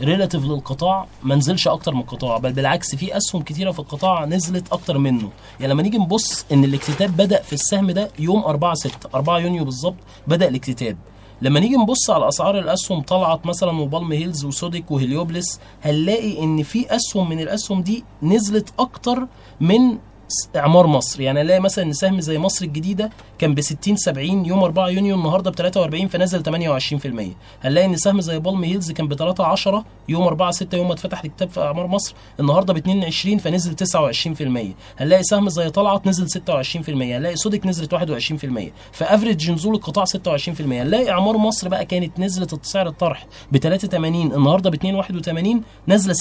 ريلاتيف للقطاع ما نزلش أكتر من القطاع بل بالعكس في أسهم كتيرة في القطاع نزلت أكتر منه. يعني لما نيجي نبص إن الاكتتاب بدأ في السهم ده يوم 4 6 4 يونيو بالظبط بدأ الاكتتاب لما نيجي نبص على أسعار الأسهم طلعت مثلا وبالم هيلز وسوديك وهليوبوليس هنلاقي إن في أسهم من الأسهم دي نزلت أكتر من إعمار مصر. يعني ألاقي مثلا إن سهم زي مصر الجديدة كان ب 60 70 يوم 4 يونيو النهارده ب 43 فنزل 28% هنلاقي إن سهم زي بالم هيلز كان ب 3 10 يوم 4 6 يوم ما اتفتح الاكتتاب في إعمار مصر النهارده ب 22 فنزل 29% هنلاقي سهم زي طلعت نزل 26% هنلاقي سودك نزلت 21% فافريج نزول القطاع 26% هنلاقي إعمار مصر بقى كانت نزلت سعر الطرح ب 83 النهارده ب 281 نازله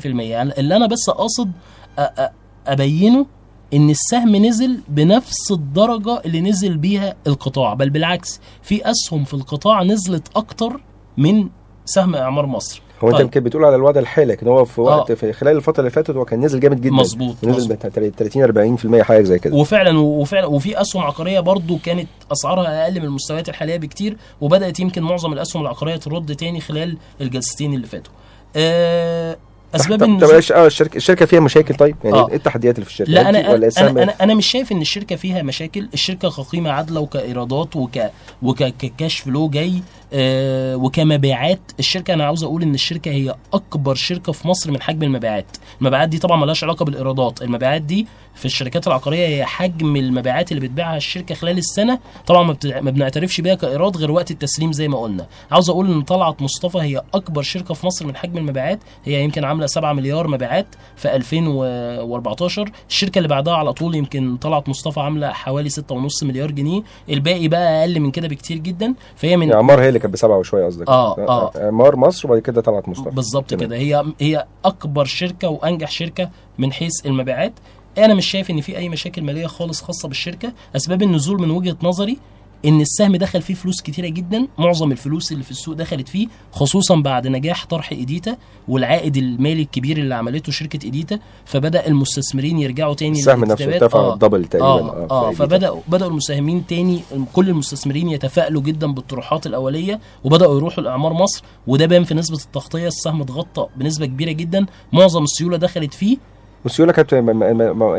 26% يعني اللي أنا بس قاصد أ- أ- أبينه إن السهم نزل بنفس الدرجة اللي نزل بيها القطاع بل بالعكس في أسهم في القطاع نزلت أكتر من سهم إعمار مصر هو أنت طيب. يمكن بتقول على الوضع الحالي لكن هو في وقت آه. في خلال الفترة اللي فاتت هو كان نزل جامد جدا مظبوط، نزل مظبوط. ب 30 40% حاجة زي كده وفعلا وفعلا وفي أسهم عقارية برضو كانت أسعارها أقل من المستويات الحالية بكتير وبدأت يمكن معظم الأسهم العقارية ترد تاني خلال الجلستين اللي فاتوا آه، أسباب طب طب آه الشركة الشركة فيها مشاكل طيب؟ يعني آه. إيه التحديات اللي في الشركة؟ لا أنا ولا أنا السهم أنا, أنا مش شايف إن الشركة فيها مشاكل. الشركة كقيمة عادلة وكإيرادات وك وككاش فلو جاي آه وكمبيعات. الشركة أنا عاوز أقول إن الشركة هي أكبر شركة في مصر من حجم المبيعات. المبيعات دي طبعا ملهاش علاقة بالإيرادات. المبيعات دي في الشركات العقارية هي حجم المبيعات اللي بتبيعها الشركة خلال السنة. طبعا ما. ما بنعترفش بيها كإيراد غير وقت التسليم زي ما قلنا. عاوز أقول إن طلعت مصطفى هي أكبر شركة في مصر من حجم المبيعات. هي يمكن عاملة 7 مليار مبيعات في 2014 الشركة اللي بعدها على طول يمكن طلعت مصطفى عاملة حوالي 6.5 مليار جنيه. الباقي بقى أقل من كده بكتير جدا. فهي من يعني عمار هي اللي كانت بسبعة وشوية قصدك. آه، آه. عمار مصر وبعد كده طلعت مصطفى. بالظبط. كده. هي هي أكبر شركة وأنجح شركة من حيث المبيعات. أنا مش شايف إن في أي مشاكل مالية خالص خاصة بالشركة. أسباب النزول من وجهة نظري إن السهم دخل فيه فلوس كتيرة جدا. معظم الفلوس اللي في السوق دخلت فيه خصوصا بعد نجاح طرح إيديتا والعائد المالي الكبير اللي عملته شركة إيديتا. فبدأ المستثمرين يرجعوا تاني السهم نفسه. ارتفع آه. الدبل تقريبا آه, آه في فبداوا بدأوا المساهمين تاني. كل المستثمرين يتفائلوا جدا بالطروحات الأولية وبدأوا يروحوا لأعمار مصر. وده بان في نسبة التغطية السهم اتغطى بنسبة كبيرة جدا. معظم السيولة دخلت فيه. والسيوله كانت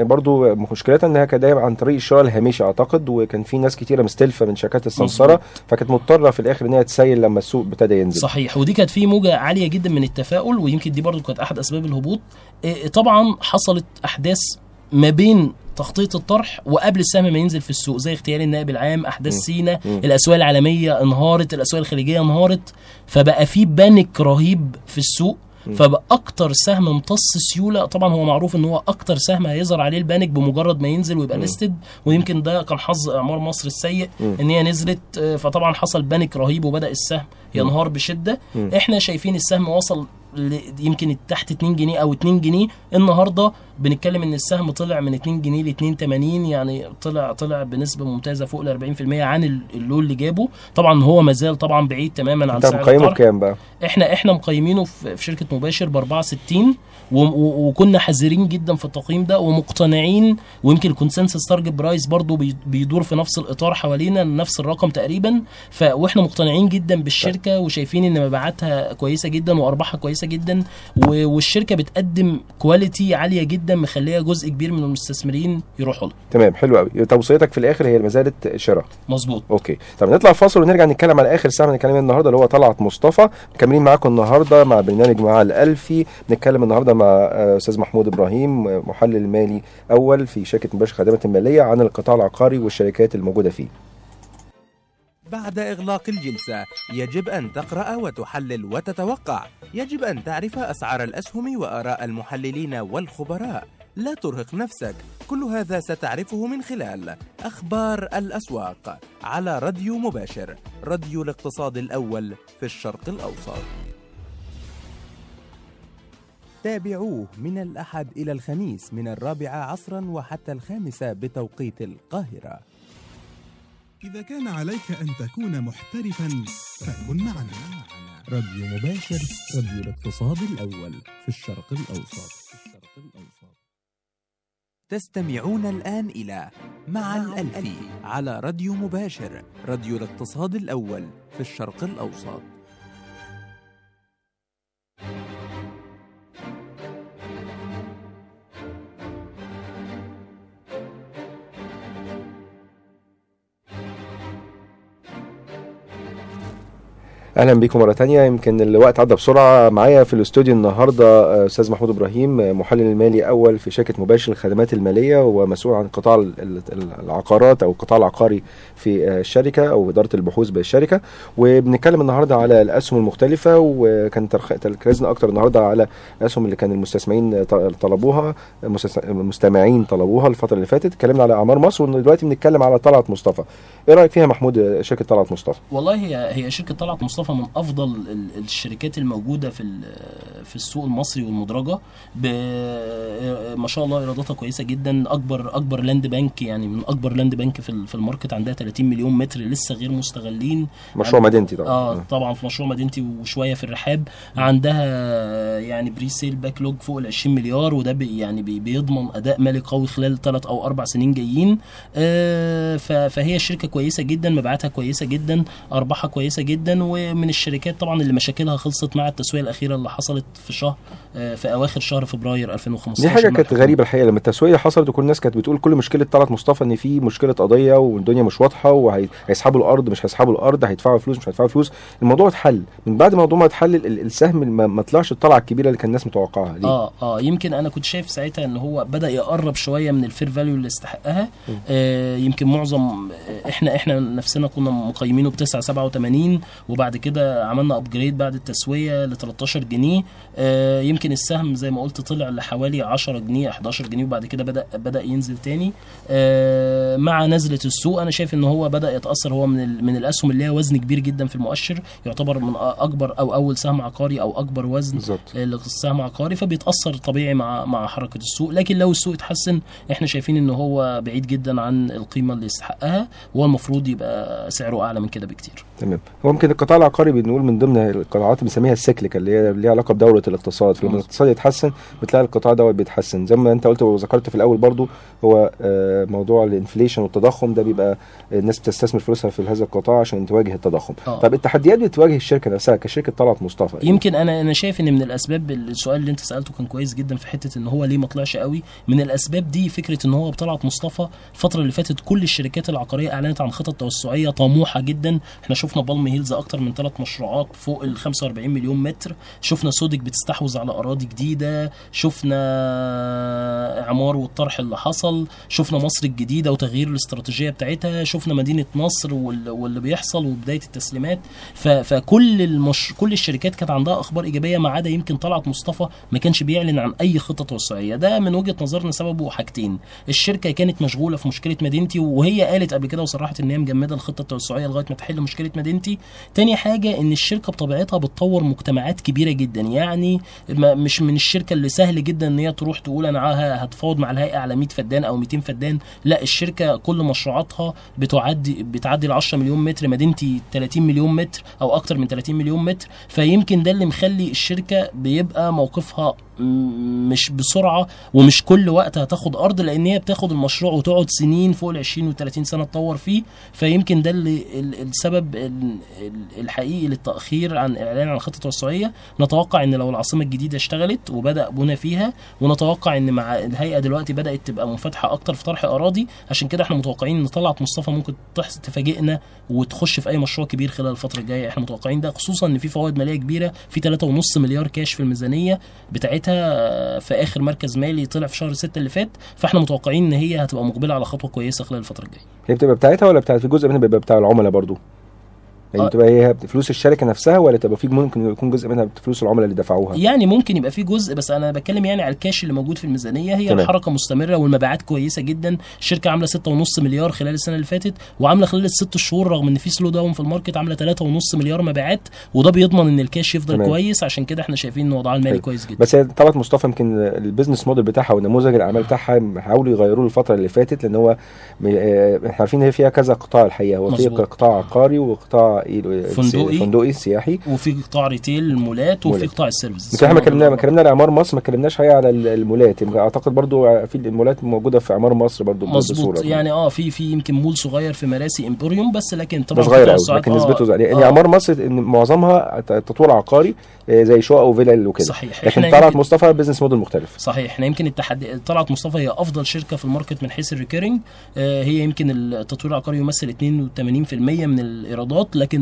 برضو مشكلتها إنها كانت دايما عن طريق الشراء الهامشي أعتقد وكان في ناس كتيرة مستلفة من شركات السمسرة. فكانت مضطرة في الآخر ان هي تسيل لما السوق ابتدى ينزل صحيح ودي كانت في موجة عالية جدا من التفاؤل ويمكن دي برضو كانت أحد أسباب الهبوط إيه، طبعا حصلت أحداث ما بين تخطيط الطرح وقبل السهم ما ينزل في السوق زي اغتيال النائب العام أحداث. سينا. الأسواق العالمية انهارت الأسواق الخليجية انهارت فبقى في panic رهيب في السوق فأكتر سهم امتص سيولة طبعا هو معروف إن هو أكتر سهم هيظهر عليه ال panic بمجرد ما ينزل ويبقى listed ويمكن ده كان حظ إعمار مصر السيء إن هي نزلت آه، فطبعا حصل panic رهيب وبدأ السهم ينهار بشدة. إحنا شايفين السهم وصل يمكن تحت 2 جنيه أو 2 جنيه النهارده. بنتكلم إن السهم طلع من 2 جنيه ل 2.80 يعني طلع طلع بنسبة ممتازة فوق ال 40% عن ال- ال low اللي جابه. طبعا هو مازال طبعا بعيد تماما عن أنت سعر مقيمه. بكام بقى؟ إحنا إحنا مقيمينه في شركة مباشر ب 64 و- و- وكنا حذرين جدا في التقييم ده ومقتنعين ويمكن ال consensus target price برضو بي- بيدور في نفس الإطار حوالينا نفس الرقم تقريبا. ف وإحنا مقتنعين جدا بالشركة وشايفين إن مبيعاتها كويسة جدا وأرباحها كويسة جدا. والشركة بتقدم quality عالية جدا. مخلية جزء كبير من المستثمرين يروحوا لها تمام حلو قوي. توصيتك في الآخر هي ما زالت شراء. مظبوط. okay. طب نطلع فاصل ونرجع نتكلم على آخر ساعة بنتكلم النهارده اللي هو طلعت مصطفى. مكملين معاكم النهارده مع برنامج مع الألفي. بنتكلم النهارده مع آه، أستاذ محمود إبراهيم محلل مالي أول في شركة مباشر خدمات الماليه عن القطاع العقاري والشركات الموجودة فيه. بعد إغلاق الجلسة يجب أن تقرأ وتحلل وتتوقع. يجب أن تعرف أسعار الأسهم وآراء المحللين والخبراء. لا ترهق نفسك. كل هذا ستعرفه من خلال أخبار الأسواق على راديو مباشر راديو الاقتصاد الأول في الشرق الأوسط. تابعوه من الأحد إلى الخميس من الرابعة عصرا وحتى الخامسة بتوقيت القاهرة. إذا كان عليك أن تكون محترفا فكن معنا. راديو مباشر راديو الاقتصاد الأول في الشرق الأوسط. في الشرق الأوسط تستمعون الآن إلى مع الألفي على راديو مباشر راديو الاقتصاد الأول في الشرق الأوسط. أهلا بيكم مرة تانية. يمكن الوقت عدى بسرعة معايا في الاستوديو النهارده آه، أستاذ محمود إبراهيم آه، محلل المالي أول في شركة مباشر الخدمات المالية ومسؤول عن قطاع ال- ال- العقارات أو القطاع العقاري في آه، الشركة أو إدارة البحوث بالشركة. وبنتكلم النهارده على الأسهم المختلفة وكان تركيزنا أكتر النهارده على الأسهم اللي كان المستثمرين طلبوها المستمعين طلبوها الفترة اللي فاتت. اتكلمنا على أعمار مصر ودلوقتي بنتكلم على طلعت مصطفى. إيه رأيك فيها محمود شركة طلعت مصطفى؟ والله هي هي شركة طلعت مصطفى من أفضل ال- الشركات الموجودة في في السوق المصري والمدرجة ب- ما شاء الله إيراداتها كويسة جدا. أكبر أكبر land bank يعني من أكبر land bank في في ال market عندها 30 مليون متر لسه غير مستغلين. مشروع عند- مدينتي طبعا. آه طبعا في مشروع مدينتي وشوية في الرحاب. عندها يعني presale backlog فوق ال 20 مليار وده بي يعني بي بيضمن أداء مالي قوي خلال ثلاث أو أربع سنين جايين. آه فهي شركة كويسة جدا مبيعاتها كويسة جدا أرباحها كويسة جدا ومن الشركات طبعا اللي مشاكلها خلصت مع التسوية الأخيرة اللي حصلت في شهر في أواخر شهر فبراير 2015 دي حاجة كانت. غريبة الحقيقة لما التسويه حصلت وكل الناس كانت بتقول كل مشكلة طلعت مصطفى إن في مشكلة قضية والدنيا مش واضحة وهيسحبوا الأرض مش هيسحبوا الأرض هيدفعوا فلوس مش هيدفعوا فلوس. الموضوع اتحل. من بعد ما الموضوع ما اتحل ال- السهم ما, طلعش الطلعة الكبيرة اللي كان الناس متوقعها. ليه؟ آه آه يمكن أنا كنت شايف ساعتها إن هو بدأ يقرب شوية من ال fair value اللي استحقها. آه يمكن معظم آه، إحنا إحنا نفسنا كنا مقيمينه ب 9 87 وبعد كده عملنا upgrade بعد التسوية ل 13 جنيه. آه يمكن السهم زي ما قلت طلع لحوالي 10 جنيه 11 جنيه وبعد كده بدا بدأ ينزل تاني. آه مع نزلة السوق أنا شايف إن هو بدأ يتأثر هو من من الأسهم اللي ليها وزن كبير جدا في المؤشر يعتبر من أكبر أو أول سهم عقاري أو أكبر وزن بالظبط. السهم عقاري فبيتأثر طبيعي مع مع حركة السوق. لكن لو السوق اتحسن إحنا شايفين إن هو بعيد جدا عن القيمة اللي يستحقها وهو المفروض يبقى سعره أعلى من كده بكتير. تمام. هو ممكن القطاع العقاري بنقول من ضمن القطاعات اللي بنسميها ال cyclical اللي هي ليها علاقة بدوره الاقتصاد فلما الاقتصاد يتحسن بتلاقي القطاع دوت بيتحسن. زي ما أنت قلت وذكرت في الأول برضو هو آه، موضوع ال inflation والتضخم ده بيبقى الناس بتستثمر فلوسها في هذا القطاع عشان تواجه التضخم. آه. طب التحديات اللي بتواجه الشركة نفسها كشركة طلعت مصطفى. يمكن أنا أنا شايف إن من الأسباب السؤال اللي أنت سألته كان كويس جدا في حتة إن هو ليه ما طلعش قوي. من الأسباب دي فكرة إن هو بطلعت مصطفى الفترة اللي فاتت كل الشركات العقارية أعلنت عن خطط توسعية طموحة جدا. إحنا شفنا بالم هيلز أكتر من ثلاث مشروعات فوق ال 45 مليون متر. شفنا سودك بتستحوذ على أراضي جديدة شفنا الاعمار والطرح اللي حصل شفنا مصر الجديدة وتغيير الاستراتيجية بتاعتها شفنا مدينة نصر وال- واللي بيحصل وبداية التسليمات. فكل المش... كل الشركات كانت عندها أخبار إيجابية ما عدا يمكن طلعت مصطفى ما كانش بيعلن عن أي خطه توسعيه ده من وجهة نظرنا سببه حاجتين الشركة كانت مشغولة في مشكلة مدينتي وهي قالت قبل كده وصرحت إن هي مجمدة الخطه التوسعيه لغاية ما تحل مشكلة مدينتي. تاني حاجة إن الشركة بطبيعتها بتطور مجتمعات كبيرة جدا. يعني مش من الشركة اللي سهل جدا إن هي تروح تقول أنا هتفاوض مع الهيئة على 100 فدان أو 200 فدان. لا الشركة كل مشروعاتها بتعدي بتعدي ال 10 مليون متر مدينتي 30 مليون متر أو أكتر من 30 مليون متر. فيمكن ده اللي مخلي الشركة بيبقى موقفها مش بسرعة ومش كل وقت هتاخد أرض لأن هي بتاخد المشروع وتقعد سنين فوق ال 20 و 30 سنة تطور فيه. فيمكن ده اللي ال- السبب ال- ال- الحقيقي للتأخير عن إعلان عن الخطة التوسعية. نتوقع إن لو العاصمة الجديدة اشتغلت وبدأ بنى فيها ونتوقع إن مع الهيئة دلوقتي بدأت تبقى منفتحة أكتر في طرح أراضي. عشان كده إحنا متوقعين إن طلعت مصطفى ممكن تفاجئنا وتخش في أي مشروع كبير خلال الفترة الجاية. إحنا متوقعين ده خصوصا إن في فوائد مالية كبيرة في 3.5 مليار كاش في الميزانية بتاعتها آه، في آخر مركز مالي طلع في شهر 6 اللي فات. فإحنا متوقعين إن هي هتبقى مقبلة على خطوة كويسة خلال الفترة الجاية. هي بتبقى بتاعتها ولا بتاعت في جزء منها بيبقى بتاع العملاء برضو؟ يعني آه. بتبقى هي فلوس الشركة نفسها ولا تبقى في ممكن يكون جزء منها فلوس العملاء اللي دفعوها يعني ممكن يبقى في جزء بس أنا بتكلم يعني على الكاش اللي موجود في الميزانية هي تمام. الحركة مستمرة والمبيعات كويسة جدا الشركة عاملة 6.5 مليار خلال السنة اللي فاتت وعاملة خلال الست شهور رغم إن في slowdown في ال market عاملة 3.5 مليار مبيعات وده بيضمن إن الكاش يفضل تمام. كويس عشان كده إحنا شايفين إن وضعها المالي حلو. كويس جدا بس هي طلعت مصطفى يمكن ال business model بتاعها ونموذج الأعمال بتاعها حاولوا يغيروه الفترة اللي فاتت لأن هو آه، إحنا عارفين إن هي فيها كذا قطاع الحقيقة هو في. قطاع عقاري وقطاع إيه، فندقي. فندقي سياحي وفي قطاع retail المولات وفي مولات. قطاع ال service. إحنا كلمنا ما كلمنا على إعمار مصر ما كلمناش حقيقه على ال- المولات. أعتقد برضو في المولات موجودة في إعمار مصر برضو مظبوط. يعني آه في في يمكن مول صغير في مراسي امبوريوم بس لكن طبعا صغير قوي لكن آه، نسبته زي يعني آه، إعمار مصر إن معظمها تطوير عقاري آه، زي شقق وفيلل وكده. صحيح. لكن طلعت مصطفى business model مختلف. صحيح. إحنا يمكن التحدي طلعت مصطفى هي أفضل شركة في ال market من حيث ال recurring آه هي يمكن التطوير العقاري يمثل 82% من الإيرادات لكن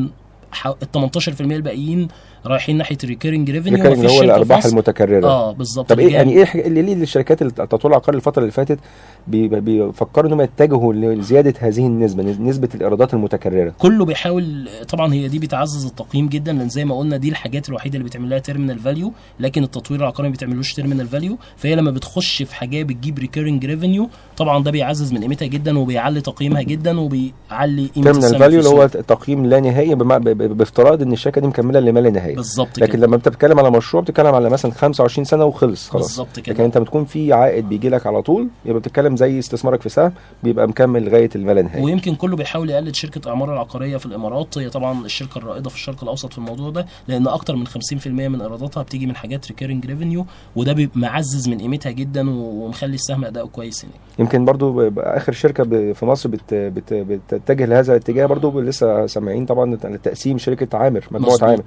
ح- ال 18% الباقيين رايحين ناحية ال recurring revenue اللي هو الأرباح المتكررة. آه بالظبط. طب إيه اللي يعني إيه اللي ليه الشركات التطوير العقاري الفترة اللي فاتت بي- بيفكروا إنهم يتجهوا لزيادة هذه النسبة نسبة الإيرادات المتكررة؟ كله بيحاول طبعا هي دي بتعزز التقييم جدا لأن زي ما قلنا دي الحاجات الوحيدة اللي بيتعمل لها terminal value لكن التطوير العقاري ما بيتعملوش terminal value فهي لما بتخش في حاجة بتجيب recurring revenue طبعا ده بيعزز من قيمتها جدا وبيعلي تقييمها جدا وبيعلي قيمة terminal value اللي هو. تقييم لا نهائي بافتراض إن الشركة دي مكملة لما لا نهايه بالظبط لكن كده. لما أنت بتتكلم على مشروع بتتكلم على مثلا 25 سنة وخلص خلاص. بالظبط كده. لكن أنت بتكون في عائد بيجي لك على طول يبقى بتتكلم زي استثمارك في سهم بيبقى مكمل لغاية الما لا نهايه ويمكن كله بيحاول يقلد شركة اعمار العقارية في الإمارات. هي طبعا الشركة الرائدة في الشرق الأوسط في الموضوع ده لأن أكتر من 50% من إيراداتها بتيجي من حاجات recurring revenue وده بيبقى معزز من قيمتها جدا ومخلي السهم أداؤه كويس هناك يمكن برضو آخر شركة في مصر بت بت بتتجه لهذا الاتجاه برضو لسه سامعين طبعا تقسيم شركة عامر مجموعة عامر.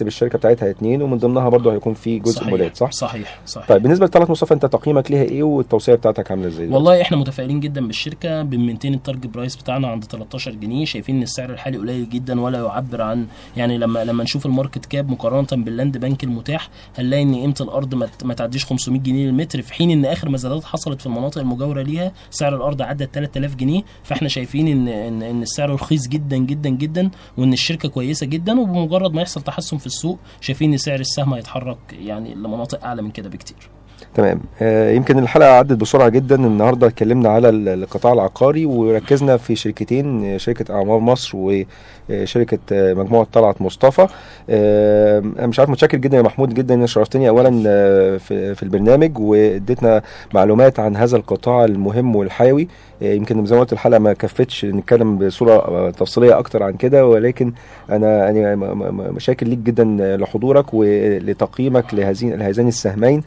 بتقسم الشركة بتاعتها اتنين ومن ضمنها برضو هيكون في جزء صحيح مولات صح صحيح صحيح طيب بالنسبة لطلعت مصطفى انت تقييمك ليها إيه والتوصية بتاعتك عاملة إزاي؟ والله إحنا متفائلين جدا بالشركة ب 200 ال target price بتاعنا عند 13 جنيه شايفين إن السعر الحالي قليل جدا ولا يعبر عن يعني لما لما نشوف ال market cap مقارنة بال land bank المتاح هنلاقي إن قيمة الأرض ما تعديش 500 جنيه للمتر في حين إن آخر مزادات حصلت في المناطق المجاورة ليها سعر الأرض عدى 3000 جنيه فإحنا شايفين إن إن إن السعر رخيص جدا جدا جدا وإن الشركة كويسة جدا وبمجرد ما يحصل تحسن في السوق شايفين إن سعر السهم هيتحرك يعني لمناطق أعلى من كده بكتير. تمام. آه، يمكن الحلقة عدت بسرعة جدا. النهارده اتكلمنا على ال- القطاع العقاري وركزنا في شركتين آه، شركة إعمار مصر وشركة آه، مجموعة طلعت مصطفى. آه، مش عارف متشكر جدا يا محمود جدا ان شرفتني اولا آه، في في البرنامج واديتنا معلومات عن هذا القطاع المهم والحيوي. آه، يمكن زي ما قلت الحلقة ما كفتش نتكلم بصورة آه، تفصيلية أكتر عن كده ولكن أنا أنا م- م- م- شاكر ليك جدا لحضورك ولتقييمك لهذين لهذين السهمين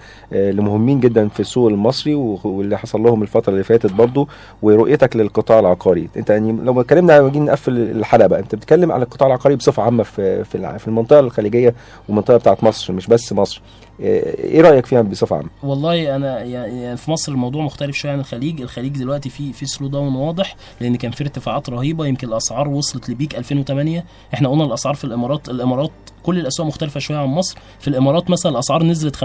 مهمين جدا في السوق المصري واللي حصل لهم الفترة اللي فاتت برضو ورؤيتك للقطاع العقاري. انت يعني لو اتكلمنا نيجي نقفل الحلقة بقى انت بتتكلم على القطاع العقاري بصفة عامة في في المنطقة الخليجية والمنطقة بتاعت مصر مش بس مصر. إيه رأيك فيها بصفة عامة؟ والله أنا يعني في مصر الموضوع مختلف شوية عن الخليج. الخليج دلوقتي في في slow down واضح لأن كان في ارتفاعات رهيبة يمكن الأسعار وصلت ل peak 2008 إحنا قلنا الأسعار في الامارات الإمارات كل الأسواق مختلفة شوية عن مصر. في الإمارات مثلا الأسعار نزلت 50%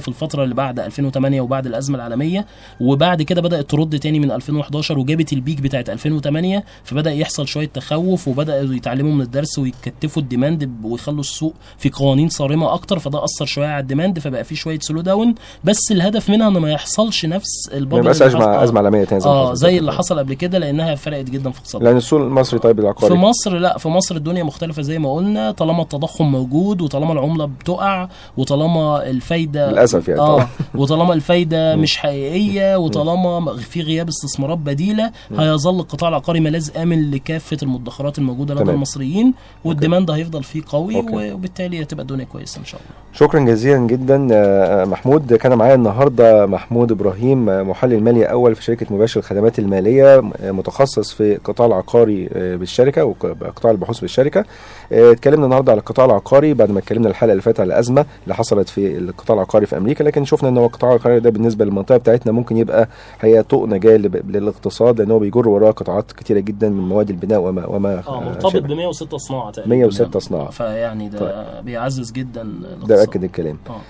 في الفترة اللي بعد 2008 وبعد الأزمة العالمية وبعد كده بدأت ترد تاني من 2011 وجابت ال peak بتاعت 2008 فبدأ يحصل شوية تخوف وبدأوا يتعلموا من الدرس ويكتفوا ال demand ويخلوا السوق في قوانين صارمة أكتر. فده أثر شوية على ال demand فبقى في شوية slow down بس الهدف منها ان ما يحصلش نفس ما ال bubble يبقاش اللي ازمه أزمة عالمية تاني آه. زي اللي حصل قبل كده لأنها فرقت جدا في اقتصادنا لأن السوق المصري طيب في العقاري مصر لا في مصر الدنيا مختلفة زي ما قلنا. طالما التضخم موجود وطالما العملة بتقع وطالما الفايدة للأسف يعني آه. وطالما الفايدة مش حقيقية وطالما في غياب استثمارات بديلة هيظل القطاع العقاري ملاذ آمن لكافة المدخرات الموجودة لدى. المصريين وال demand هيفضل فيه قوي okay. وبالتالي هتبقى الدنيا كويسة إن شاء الله. شكرا جزيلا جدا آه، محمود كان معايا النهارده محمود إبراهيم آه، محلل مالي أول في شركة مباشر الخدمات المالية آه، متخصص في القطاع العقاري آه، بالشركة وقطاع البحوث بالشركة آه، اتكلمنا النهارده على القطاع العقاري بعد ما اتكلمنا الحلقة اللي فاتت على الأزمة اللي حصلت في القطاع العقاري في أمريكا لكن شفنا إن هو القطاع العقاري ده بالنسبة للمنطقة بتاعتنا ممكن يبقى حقيقه طوق نجاة للاقتصاد لأن هو بيجر وراه قطاعات كتيرة جدا من مواد البناء وما وما آه آه، مرتبط. ب 106 صناعة تقريبا 106 صناعة. فيعني ده بيعزز جدا ده. اكد الكلام. آه.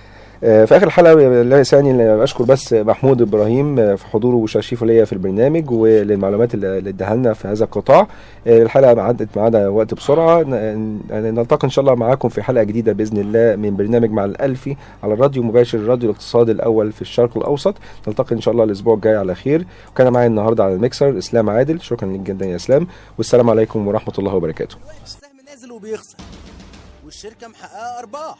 آه، في آخر الحلقة لا يسعني أشكر بس محمود إبراهيم آه، في حضوره وتشريفه ليا في البرنامج وللمعلومات اللي اداها لنا في هذا القطاع. آه، الحلقة عدت معانا وقت بسرعة. ن- نلتقي إن شاء الله معاكم في حلقة جديدة بإذن الله من برنامج مع الالفي على الراديو مباشر راديو الاقتصاد الأول في الشرق الأوسط. نلتقي إن شاء الله الأسبوع الجاي على خير. وكان معايا النهارده على الميكسر إسلام عادل. شكرا لك جدا يا إسلام. والسلام عليكم ورحمة الله وبركاته. السهم نازل وبيخسر والشركة محققة أرباح.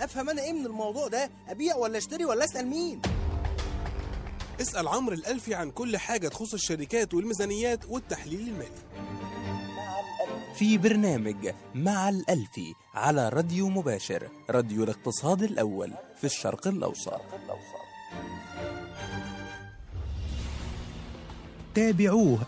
أفهم أنا إيه من الموضوع ده؟ أبيع ولا أشتري ولا أسأل مين؟ اسأل عمرو الألفي عن كل حاجة تخص الشركات والميزانيات والتحليل المالي. في برنامج مع الألفي على راديو مباشر راديو الاقتصاد الأول في الشرق الأوسط. تابعوه